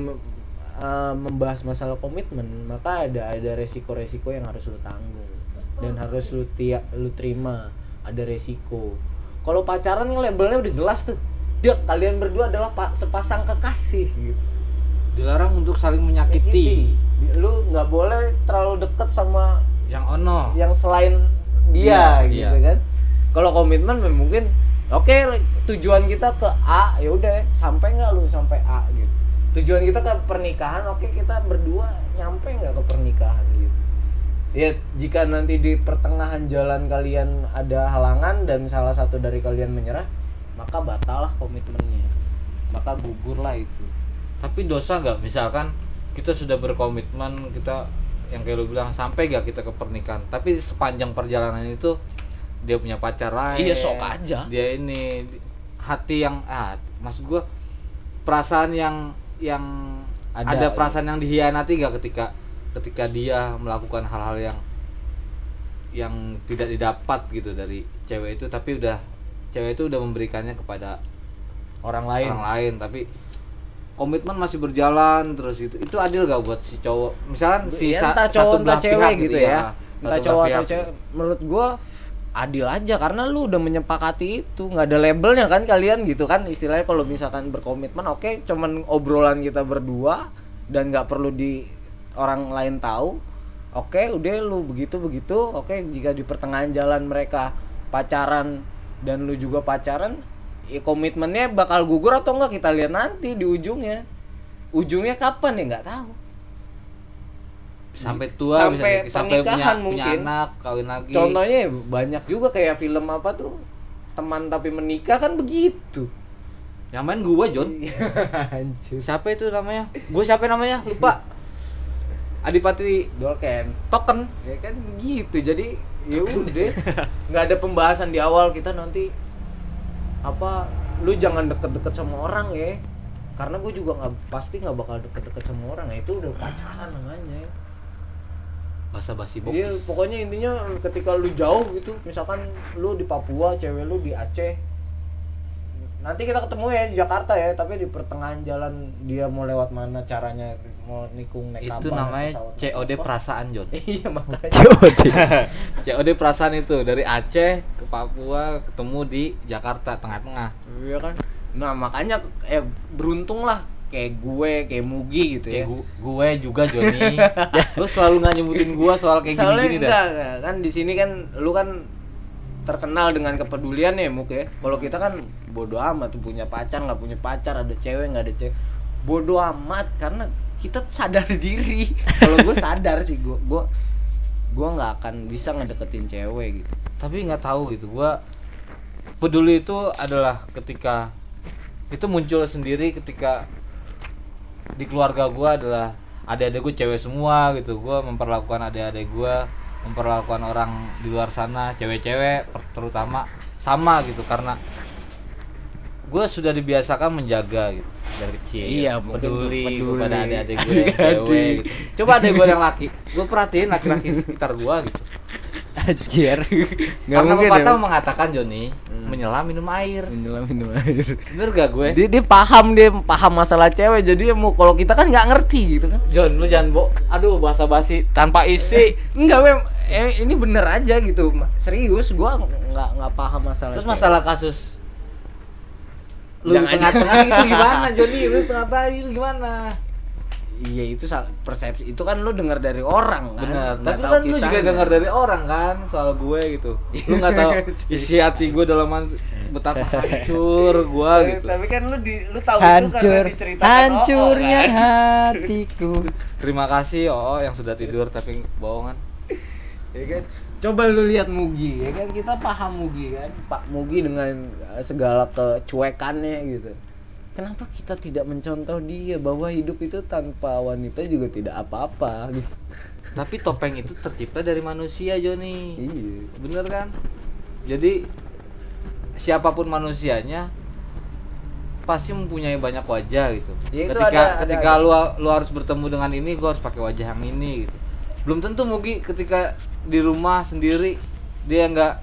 uh, membahas masalah komitmen maka ada ada resiko-resiko yang harus lu tanggung. Dan harus lu tiap lu terima. Ada resiko. Kalau pacaran yang labelnya udah jelas tuh dia kalian berdua adalah pa- sepasang kekasih gitu Dilarang untuk saling menyakiti. Di- lu nggak boleh terlalu deket sama Yang ono. yang selain dia Iya, gitu iya. kan kalau komitmen mungkin oke tujuan kita ke A ya udah sampai nggak lu sampai A gitu tujuan kita ke pernikahan oke kita berdua nyampe nggak ke pernikahan gitu ya jika nanti di pertengahan jalan kalian ada halangan dan salah satu dari kalian menyerah maka batalah komitmennya. Maka gugurlah itu. Tapi dosa nggak? Misalkan kita sudah berkomitmen kita yang kayak lu bilang sampai gak kita ke pernikahan? Tapi sepanjang perjalanan itu dia punya pacar lain. Iya, sok aja. dia ini hati yang ah maksud gua perasaan yang yang Ada. ada, perasaan yang dihianati gak ketika ketika dia melakukan hal-hal yang yang tidak didapat gitu dari cewek itu tapi udah cewek itu udah memberikannya kepada orang lain. orang lain tapi komitmen masih berjalan terus itu itu adil gak buat si cowok? Misalkan si Ya, sa- entah satu cowok entah belah cewek pihak gitu ya, entah satu cowok atau cewek. menurut gua adil aja karena lu udah menyepakati itu. Nggak ada labelnya kan kalian gitu kan. Istilahnya kalau misalkan berkomitmen oke cuman obrolan kita berdua dan nggak perlu di orang lain tahu oke udah lu begitu begitu oke jika di pertengahan jalan mereka pacaran dan lu juga pacaran ya komitmennya bakal gugur atau enggak kita lihat nanti di ujungnya. Ujungnya kapan ya nggak tahu. Sampai tua Sampai bisa, sampai punya, pernikahan punya mungkin. anak kawin lagi. Contohnya ya banyak juga kayak film apa tuh teman tapi menikah kan begitu. yang main gua John. Anjir. siapa itu namanya? Gua siapa namanya? Lupa Adipati Dolken. Token Ya kan begitu. Jadi ya udah nggak ada pembahasan di awal kita nanti apa lu jangan deket-deket sama orang ya karena gue juga nggak pasti nggak bakal deket-deket sama orang ya itu udah pacaran namanya bahasa basi bokis Iya, pokoknya intinya ketika lu jauh gitu, misalkan lu di Papua, cewek lu di Aceh. Nanti kita ketemu ya di Jakarta ya, tapi di pertengahan jalan dia mau lewat mana caranya mau nikung naik itu kapal, namanya COD apa. perasaan John iya makanya. COD perasaan itu dari Aceh ke Papua ketemu di Jakarta tengah-tengah Iya kan. Nah, makanya eh beruntung lah kayak gue, kayak Mugi gitu ya. kayak gu- gue juga Joni lu selalu nggak nyebutin gua soal kayak Soalnya gini-gini dah enggak, enggak, kan di sini kan lu kan terkenal dengan kepedulian ya Muk ya. Kalau kita kan bodoh amat punya pacar nggak punya pacar ada cewek nggak ada cewek bodoh amat karena kita sadar diri. Kalau gue sadar sih gue gue gue nggak akan bisa ngedeketin cewek gitu. tapi nggak tahu gitu gua peduli itu adalah ketika itu muncul sendiri ketika di keluarga gua adalah adik-adik gue cewek semua gitu gua memperlakukan adik-adik gua memperlakukan orang di luar sana cewek-cewek terutama sama gitu karena gue sudah dibiasakan menjaga gitu dari kecil Iya, mungkin peduli, peduli. kepada adik-adik gue yang cewek gitu. coba adik gue yang laki gue perhatiin laki-laki sekitar gue gitu Anjir. Nggak karena mungkin pepatah ya. mengatakan Joni menyelam minum air Menyelam minum air. bener gak gue Dia, dia paham dia paham masalah cewek jadi mau kalau kita kan nggak ngerti gitu kan. John lu jangan bo aduh bahasa basi tanpa isi Enggak mem eh, ini bener aja gitu serius gua nggak nggak paham masalah terus cewek. masalah kasus lu tengah-tengah itu gimana Joni? Lu tengah-tengah itu gimana? Iya itu persepsi itu kan lu dengar dari orang kan? Benar. Nggak tapi tahu kan lu juga dengar dari orang kan? Soal gue gitu. Lu nggak tahu isi hati gue dalam man- betapa hancur gue Eh, gitu. tapi kan lu di lu tahu Hancur. itu karena diceritakan Hancurnya Oh, kan? hatiku. terima kasih oh yang sudah tidur tapi bohongan. Ya kan coba lu lihat Mugi ya kan? Kita paham Mugi kan? Pak Mugi dengan eh, segala kecuekannya gitu. Kenapa kita tidak mencontoh dia bahwa hidup itu tanpa wanita juga tidak apa-apa gitu? Tapi topeng itu tercipta dari manusia Joni. Iya. Bener kan? Jadi siapa pun manusianya pasti mempunyai banyak wajah gitu. Ya, ketika ada- ada- ketika ada. lu lu harus bertemu dengan ini gua harus pakai wajah yang ini gitu. Belum tentu Mugi ketika di rumah sendiri dia nggak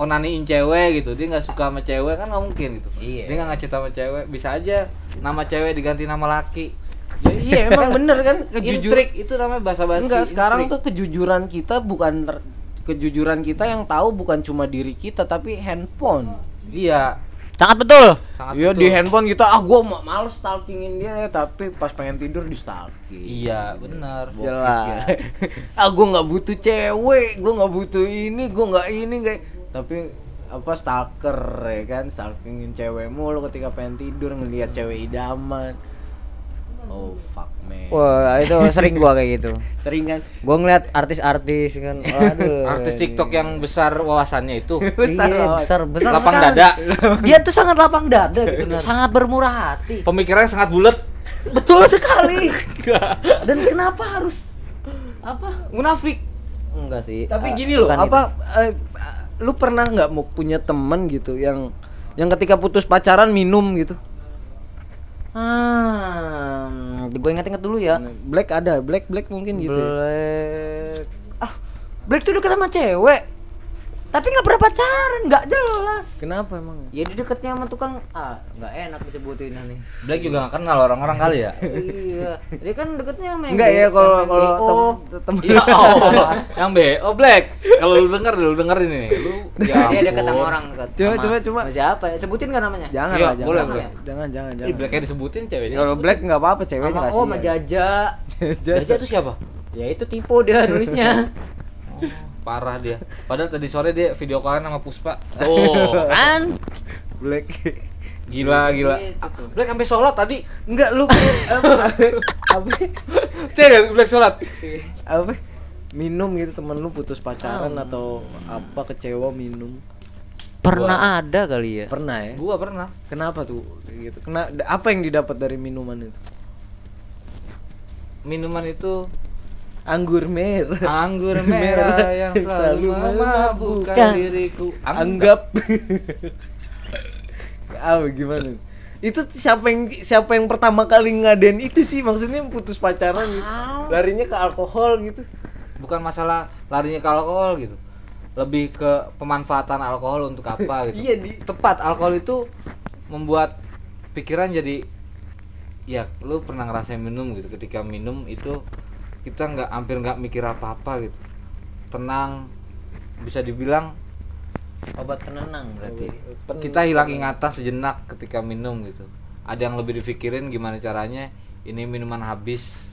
onaniin cewek gitu. Dia nggak suka sama cewek kan nggak mungkin gitu. Iya. dia nggak ngechat sama cewek. Bisa aja nama cewek diganti nama laki. Ya, iya emang bener kan? Kejujuran intrik. Itu namanya bahasa basi enggak sekarang tuh kejujuran kita bukan kejujuran kita yang tahu bukan cuma diri kita tapi handphone. Iya. Sangat betul. Sangat Iya betul. di handphone kita ah gua ma- males stalkingin dia tapi pas pengen tidur di stalking. Iya, benar. Jelas. ah gua nggak butuh cewek, gua nggak butuh ini, gua nggak ini kayak tapi apa stalker ya kan stalkingin cewek mulu ketika pengen tidur ngelihat cewek idaman. Oh fuck man. Wah, itu sering gua kayak gitu. Sering kan? Gua ngeliat artis-artis kan. Waduh. Artis TikTok yang besar wawasannya itu. Besar iya, besar, besar Lapang sekali. dada. Dia tuh sangat lapang dada gitu, sangat bermurah hati. Pemikirannya sangat bulat. Betul sekali. Dan kenapa harus apa? Munafik. Enggak sih. Tapi eh, gini loh, apa eh, lu pernah nggak mau punya temen gitu yang yang ketika putus pacaran minum gitu? Hmm, gue inget-inget dulu ya. Black ada, Black Black mungkin gitu. ya. Black. Ah, Black tuh deket sama cewek. Tapi nggak pernah pacaran, nggak jelas. Kenapa emang? Ya di deketnya sama tukang ah nggak enak disebutin nih. Black juga gak kenal orang-orang kali ya. iya, dia kan deketnya sama yang Enggak ya kalau kalau temen Ya oh, yang B. Oh Black. Kalau lu denger, lu dengerin ini. Lu ya dia deket sama orang dekat. Coba, Sama- coba, coba. sama siapa ya? Sebutin kan namanya? Jangan Iya, lah, jangan. boleh, jangan, boleh. jangan, jangan, Ih, jangan. Blacknya disebutin ceweknya. Kalau Black nggak apa-apa, ceweknya kasih. oh, sama Jaja. Jaja itu siapa? Ya itu tipe dia nulisnya. Parah dia. Padahal tadi sore dia video callan sama Puspa. Oh, kan? Black. Gila, gila. Black sampai sholat tadi. Enggak lu apa? apa? Cek Black sholat. apa? Minum gitu temen lu putus pacaran Hmm. atau apa kecewa minum? Pernah ada kali ya? Pernah ya? Gua pernah. Kenapa tuh kayak gitu? Kena apa yang didapat dari minuman itu? Minuman itu Anggur merah. anggur merah yang selalu memabukkan memabukkan. diriku. Anggap. ah gimana? Itu siapa yang siapa yang pertama kali ngadain itu sih maksudnya putus pacaran gitu. Larinya ke alkohol gitu. bukan masalah larinya ke alkohol gitu. Lebih ke pemanfaatan alkohol untuk apa gitu. Iya di Tepat, alkohol itu membuat pikiran jadi ya lu pernah ngerasain minum gitu ketika minum itu kita nggak hampir nggak mikir apa-apa gitu. Tenang bisa dibilang Obat penenang berarti. kita hilang ingatan sejenak ketika minum gitu. Ada yang lebih dipikirin gimana caranya ini minuman habis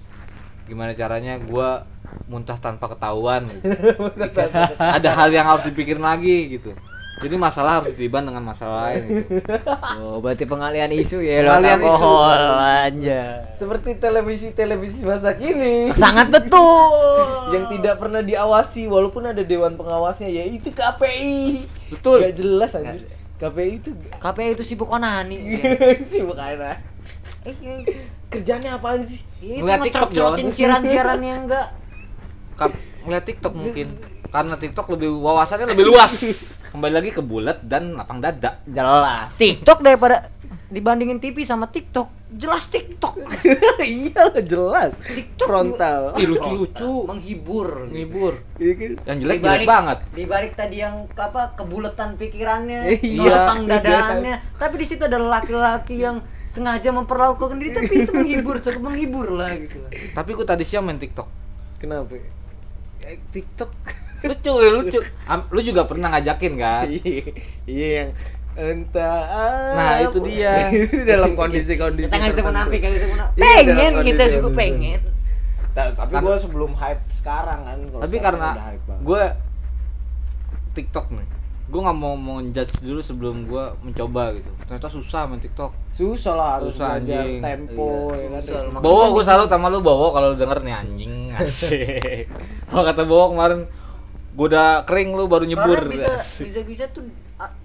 gimana caranya gua muntah tanpa ketahuan gitu. ada hal yang harus dipikirin lagi gitu jadi masalah harus ditiban dengan masalah lain gitu Oh, berarti pengalian isu ya Pengalian lewat isu. alkohol aja. seperti televisi-televisi masa kini Sangat betul. yang tidak pernah diawasi walaupun ada dewan pengawasnya yaitu KPI. Betul. Gak jelas anjir. KPI itu KPI itu sibuk onani. sih bukan kerjanya apaan sih? Iya, itu Ngeliat TikTok, ngecerot-cerotin Jon. siaran-siaran yang enggak. Kap- ngeliat TikTok mungkin karena TikTok lebih wawasannya lebih luas kembali lagi ke bulat dan lapang dada Jelas. TikTok daripada dibandingin TV sama TikTok, jelas TikTok. iya jelas. TikTok Frontal. Ih, lucu-lucu menghibur. ngibur Iya kan? yang jelek jelek banget Di balik tadi yang apa kebuletan pikirannya, Iya. lapang dadaannya, tapi di situ ada laki-laki yang sengaja memperlakukan diri tapi itu menghibur, cukup menghibur lah gitu. tapi aku tadi siang main TikTok Kenapa? Eh, TikTok. lucu ya, lucu Am- lu juga pernah ngajakin kan Iya, iya yang entah Nah, itu dia. dalam kondisi-kondisi Kita nggak bisa munafik, nggak bisa. Iya, Pengen kita kondisi juga pengen. Ta- tapi gue sebelum hype sekarang kan tapi karena gue TikTok nih gue nggak mau mau judge dulu sebelum gue mencoba gitu ternyata susah main TikTok susah lah harus Susah, belajar anjing. tempo Iya, ya kan kan gue salut sama lu Bowo kalau lu denger nih anjing asik kalau kata Bowo kemarin gue udah kering lu baru nyebur Karena bisa Asik. bisa bisa tuh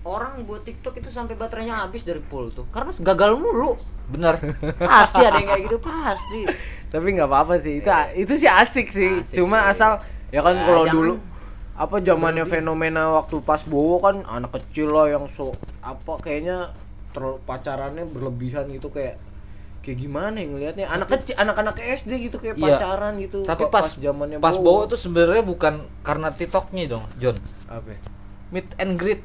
orang buat TikTok itu sampai baterainya habis dari full tuh. Karena gagal mulu. bener Pasti ada yang kayak gitu pasti. tapi nggak apa-apa sih itu itu sih asik sih Asik cuma sih. asal ya kan Ya, kalau jangan dulu apa zamannya fenomena waktu pas Bowo kan anak kecil lah yang so apa kayaknya terlalu pacarannya berlebihan gitu kayak kayak gimana ya ngelihatnya anak kecil anak-anak SD gitu kayak Iya. pacaran gitu tapi pas zamannya pas Bowo? Tuh sebenarnya bukan karena TikToknya dong John. Apa? Meet and greet.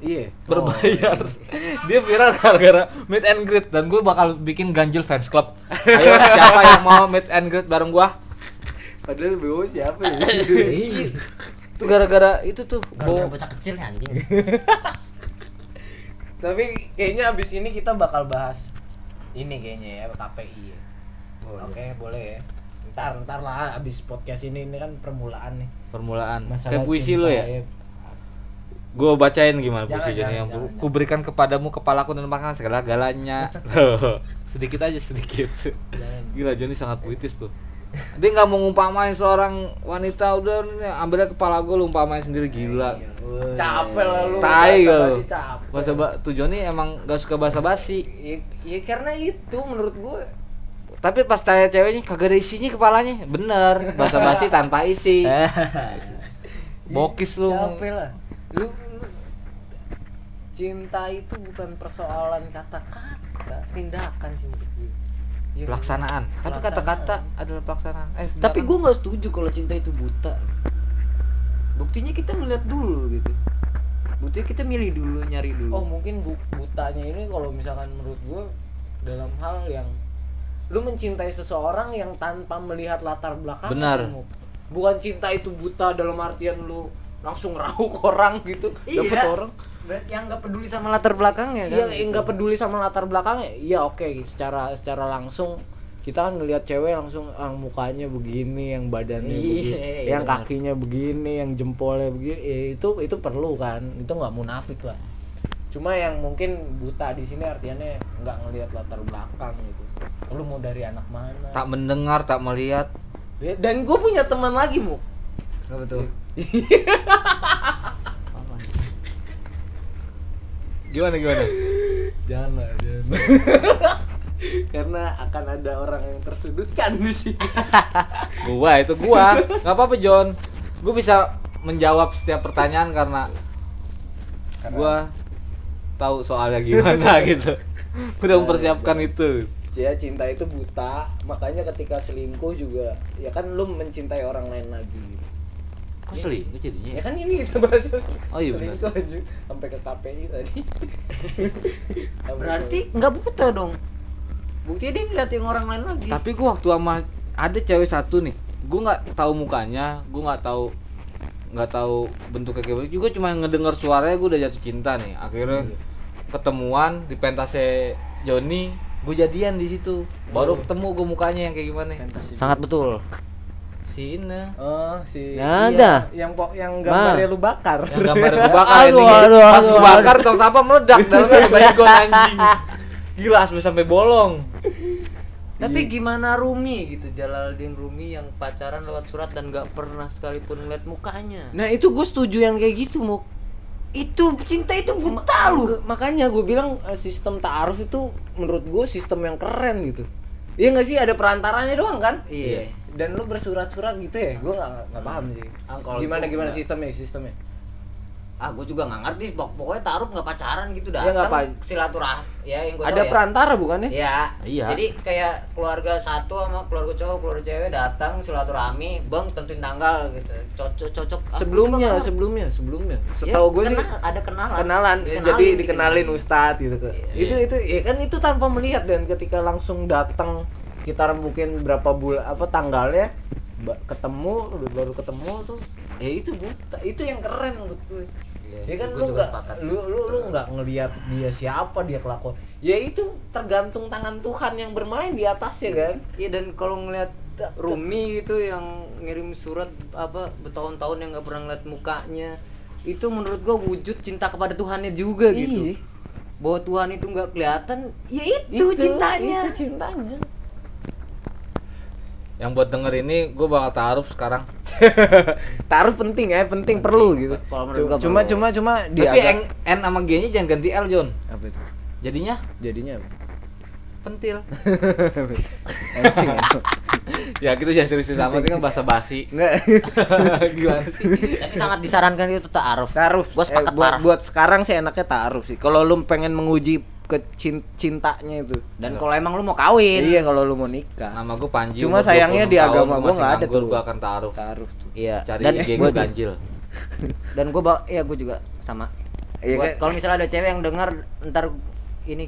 Iya. Berbayar. Dia viral gara-gara meet and greet dan gue bakal bikin ganjil fans club. Ayo siapa yang mau meet and greet bareng gua? Padahal Bowo siapa ya? Iya. Tuh gara-gara itu tuh Gara-gara bocah kecil nih anjing. Tapi kayaknya abis ini kita bakal bahas ini kayaknya ya KPI. ya. Oke, boleh ya. Ntar ntar lah abis podcast ini ini kan permulaan nih. permulaan. Masalah Kayak puisi cinta lu ya. Gue bacain gimana Jangan, puisi jangan, Joni yang jangan, ku berikan kepadamu kepalaku dan makanan segala galanya. Sedikit aja sedikit. Jangan. Gila Joni sangat puitis tuh. Dia nggak mau ngumpamain seorang wanita udah ambilnya kepala gue lu umpamain sendiri gila. Capek lah lu. Tai lu. basi capek. Bahasa ba tuh Joni emang gak suka bahasa basi. Ya, ya karena itu menurut gue Tapi pas tanya ceweknya kagak ada isinya kepalanya. Bener, bahasa basi tanpa isi. Bokis lu. capek lah. Lu, lu cinta itu bukan persoalan kata-kata, tindakan sih menurut gue. Ya, Pelaksanaan. Tapi Pelaksanaan. kata-kata adalah pelaksanaan. Eh, Tapi gue nggak setuju kalau cinta itu buta. Buktinya kita ngeliat dulu gitu. Buktinya kita milih dulu, nyari dulu. Oh mungkin bu- butanya ini kalau misalkan menurut gue dalam hal yang lu mencintai seseorang yang tanpa melihat latar belakang Benar. bukan cinta itu buta dalam artian lu langsung rauk orang gitu Iya. dapet orang Berarti yang nggak peduli sama latar belakangnya kan? Iya, yang nggak peduli sama latar belakangnya. Iya, oke, secara secara langsung kita kan ngelihat cewek langsung yang mukanya begini, yang badannya Iya, begini, iya, yang benar. kakinya begini, yang jempolnya begini. Ya, itu itu perlu kan. Itu nggak munafik lah. Cuma yang mungkin buta di sini artinya nggak ngelihat latar belakang gitu. Lu mau dari anak mana? tak mendengar, tak melihat. Ya, Dan gue punya teman lagi, Mu. Apa tuh? Gimana gimana? Jangan lah, jangan. Karena akan ada orang yang tersudutkan di sini. gua itu gua. nggak apa-apa John. Gua bisa menjawab setiap pertanyaan karena gua tahu soalnya gimana gitu. Udah mempersiapkan itu. ya cinta itu buta makanya ketika selingkuh juga ya kan lu mencintai orang lain lagi gitu. Kok selingkuh jadinya? ya kan ini kita bahas Oh iya benar. aja sampai ke KPI tadi Berarti nggak buta dong. Buktinya dia ngeliat yang orang lain lagi. Tapi gua waktu sama ada cewek satu nih, gua nggak tahu mukanya, gua nggak tahu nggak tahu bentuknya kayak gimana. Juga cuma ngedengar suaranya gua udah jatuh cinta nih. Akhirnya ketemuan di pentasnya Joni, gua jadian di situ. Baru ketemu gua mukanya yang kayak gimana. Sangat betul. Si Ina. oh si Ya iya, ada. yang pok yang gambarnya lu bakar Yang gambar gua bakar Aduh, endingnya. aduh, Pas aduh, gua bakar tong sampah meledak dalamnya ada baygon anjing. Gila asli sampai bolong. Tapi gimana Rumi gitu Jalaluddin Rumi yang pacaran lewat surat dan nggak pernah sekalipun ngeliat mukanya. nah itu gue setuju yang kayak gitu mu Itu cinta itu buta lu. makanya gue bilang eh, sistem ta'aruf itu menurut gue sistem yang keren gitu Iya nggak sih ada perantaranya doang kan? Iya. Dan lu bersurat-surat gitu ya? Gue nggak nggak paham sih. Ah, kalau gimana gimana enggak. sistemnya sistemnya? Ah, gue juga nggak ngerti. Pok- Pokoknya taruh nggak pacaran gitu dah. Pa- silaturahmi. Ya yang gue ada perantara bukannya? Iya. Iya. Jadi kayak keluarga satu sama keluarga cowok, keluarga cewek datang silaturahmi, bang tentuin tanggal gitu. Cocok cocok. Aku sebelumnya sebelumnya sebelumnya. Ya, Setahu gue sih ada kenalan. kenalan Dikenalin, jadi dikenalin dikenalin. ustadz gitu ke Iya. itu itu ya kan itu tanpa melihat dan ketika langsung datang kita rembukin berapa bulan apa tanggalnya ketemu baru ketemu tuh ya itu buta itu yang keren menurut gue Iya, ya kan gue lu nggak lu lu lu nggak ngelihat dia siapa dia kelakuan ya itu tergantung tangan Tuhan yang bermain di atasnya kan Iya dan kalau ngeliat Rumi gitu yang ngirim surat apa bertahun-tahun yang nggak pernah ngeliat mukanya itu menurut gua wujud cinta kepada Tuhannya juga gitu. Iya. Bahwa Tuhan itu nggak kelihatan, ya itu, cintanya. itu cintanya Yang buat denger ini gue bakal taruh sekarang. taruh penting ya penting perlu gitu cuma perlu. cuma cuma di Tapi agak- N, N sama G-nya jangan ganti L, John. apa itu Jadinya jadinya apa? pentil. Anjing ya. ya kita jangan serius sama itu kan bahasa basi. Enggak. Gimana sih? Tapi sangat disarankan itu ta'aruf. Ta'aruf. Gua sepakat Eh, buat, buat sekarang sih enaknya ta'aruf sih. Kalau lu pengen menguji ke cin- cintanya itu. Dan kalau emang lu mau kawin, Iya, kalau lu mau nikah. Nama gue Panji. Cuma sayangnya 26 di agama masih nggak ada tuh. Gua akan taruh. Ta'aruf tuh. iya. Cari dan gue ganjil. dan gue bak ya gue juga sama Iya, kayak- kalau misalnya ada cewek yang dengar ntar ini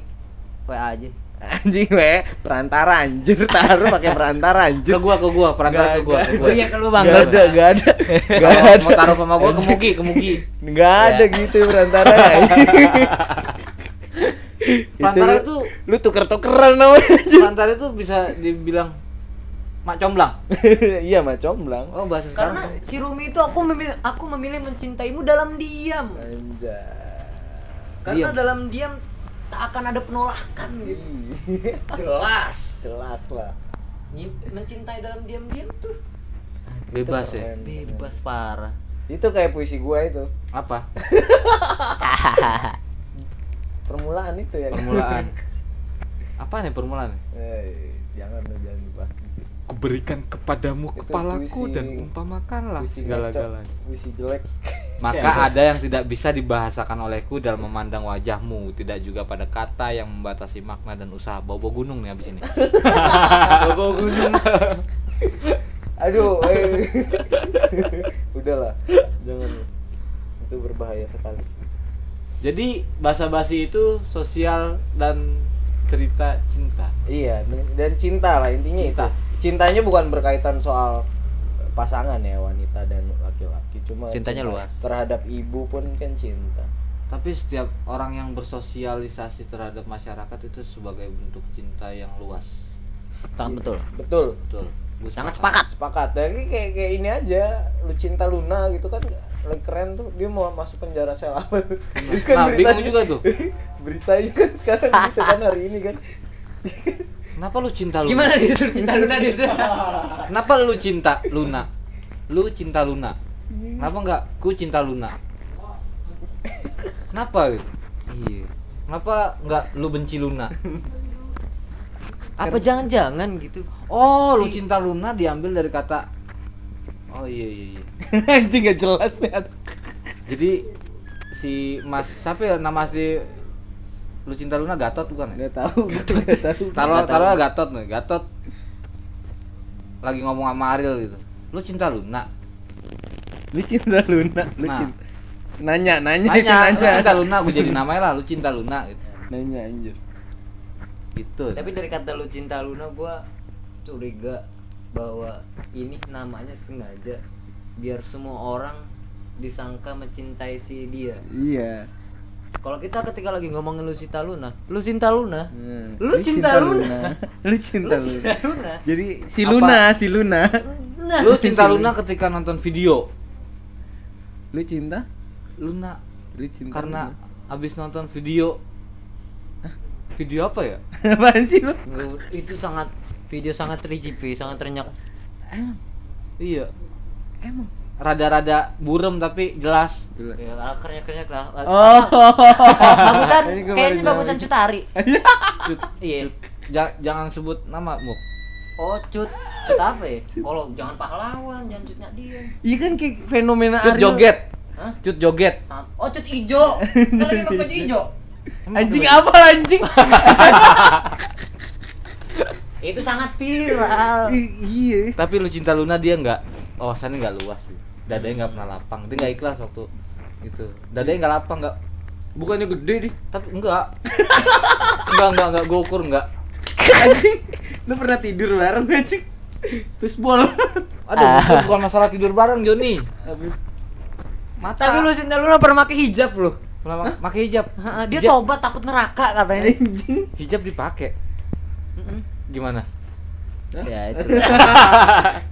WA aja Anjing we, perantara anjir taruh pakai perantara Ke anjir. gua ke gua, perantara ke gua, ke gua. Iya ke lu bang. Gak ada, gak ada. Gak Kalau ada. mau taruh sama gua ke Mugi, ke Mugi. Gak ada gitu perantara. Perantara lu- itu lu tuker-tukeran namanya anjir. perantara itu bisa dibilang mak comblang. Iya mah comblang. Oh, bahasa sekarang. Karena si Rumi itu aku memilih aku memilih mencintaimu dalam diam. Anjay. Karena Diam. dalam diam tak akan ada penolakan gitu. Jelas. Jelas lah. Mencintai dalam diam-diam tuh Bebas ya. Bebas parah. Itu kayak puisi gua itu. Apa? Permulaan itu ya. Permulaan. Apa nih permulaan? Eh, jangan lu jangan dibahas di sini. Kuberikan kepadamu Itu kepalaku puisi- dan umpamakanlah segala-galanya. Puisi jelek. Maka ada yang tidak bisa dibahasakan olehku dalam memandang wajahmu, tidak juga pada kata yang membatasi makna dan usaha. Bobo gunung nih abis ini. Bobo gunung. Aduh, eh. Udahlah. Jangan. Itu berbahaya sekali. Jadi bahasa basi itu sosial dan cerita cinta. Iya, dan- cinta lah intinya Cinta. itu. Cintanya bukan berkaitan soal pasangan ya wanita dan laki-laki, cuma Cintanya cinta luas. Terhadap ibu pun kan cinta. Tapi setiap orang yang bersosialisasi terhadap masyarakat itu sebagai bentuk cinta yang luas. Sangat betul. Betul. Betul. Gua Sangat sepakat. Sepakat. Kayak kayak kayak ini aja, lu cinta Luna gitu kan lagi keren tuh dia mau masuk penjara sel apa tuh. Itu Nah, beritanya- bingung juga tuh. beritanya kan sekarang gitu kan hari ini kan. Kenapa lu cinta Luna? Gimana gitu cinta lu tadi itu? Kenapa lu cinta Luna? Lu cinta Luna. Kenapa enggak ku cinta Luna? Kenapa gitu? Iya. Kenapa enggak lu benci Luna? Apa jangan-jangan gitu? Oh, lu Si- cinta Luna diambil dari kata Oh iya iya iya. Anjing gak jelas nih. Jadi si Mas siapa ya nama asli lu cinta Luna Gatot bukan ya? Gak tahu, gak tahu. Taruh Gatot. taruh Gatot nih, Gatot lagi ngomong sama Ariel gitu. Lu cinta Luna? Lu cinta Luna, lu Nah. cinta. Nanya, nanya, itu Nanya, lu nanya. cinta Luna, gue jadi namanya lah, lu cinta Luna gitu. Nanya anjir. Gitu. Tapi dari kata lu cinta Luna gua curiga bahwa ini namanya sengaja biar semua orang disangka mencintai si dia. Iya. Kalau kita ketika lagi ngomongin lu cinta Luna, lu cinta Luna. Hmm. Lu cinta Luna. Lu cinta Lu Luna. Luna. Jadi si Apa? Luna, si Luna. Nah, lu cinta Luna ketika nonton video. Lu cinta? Luna Lu cinta. karena abis nonton video video apa ya? Luna. apaan sih lu? Itu sangat video sangat 3GP, sangat renyak. Emang, Iya. emang. Rada-rada burem tapi jelas. Ya, kernya-kernya lah. Oh. bagusan Ini gua kayaknya bagusan tahu. Cutari. Cut, Iya. ja- jangan sebut nama, Muk. Oh, cut. Cut apa ya? Kalau jangan pahlawan, jangan cutnya dia. Iya kan kayak fenomena Cut Ariel. joget. Hah? Cut joget. Oh, cut ijo. Kan lagi pakai baju ijo. Anjing apa anjing? Itu sangat viral. Iya. Tapi lu cinta Luna dia nggak wawasannya nggak luas sih. Dadanya nggak pernah lapang. Dia nggak ikhlas waktu itu. Dadanya nggak lapang nggak. Bukannya gede deh, tapi enggak. enggak enggak enggak gue ukur enggak. Anjing. Lu pernah tidur bareng anjing? Terus bol. Aduh, itu bukan masalah tidur bareng Joni. Mata. Tapi lu cinta Luna pernah pakai hijab lu. pernah pakai hijab. Dia Hijab- tobat takut neraka katanya. Anjing. Hijab dipakai. Gimana? Ya itu.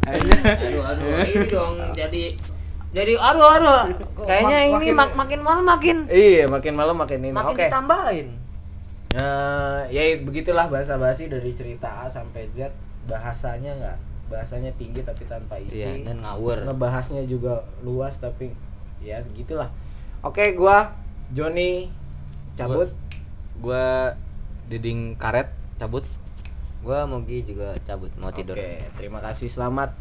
Aduh aduh ini dong jadi jadi aduh aduh kayaknya mak- ini makin- mak- makin malam makin Iya, makin malam makin ini. makin Oke. ditambahin. Eh, ya begitulah bahasa basi dari cerita A sampai Z bahasanya nggak bahasanya tinggi tapi tanpa isi Iya, dan ngawur. ngebahasnya juga luas tapi ya begitulah oke gua Joni cabut Gua diding karet cabut. Gua Mogi juga cabut mau tidur. oke terima kasih selamat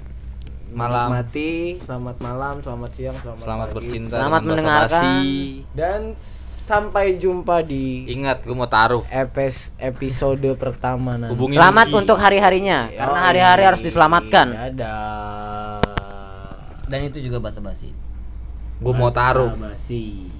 Malam. menikmati selamat malam selamat siang selamat, Selamat pagi. bercinta. Selamat dengan mendengarkan. basa-basi. dan sampai jumpa di Ingat, gue mau taruh. epis- episode pertama nanti Hubungi Selamat Mogi. untuk hari-harinya karena Yoi. hari-hari harus diselamatkan. dadah Dan itu juga basa-basi. Gue mau taruh. Basa-basi.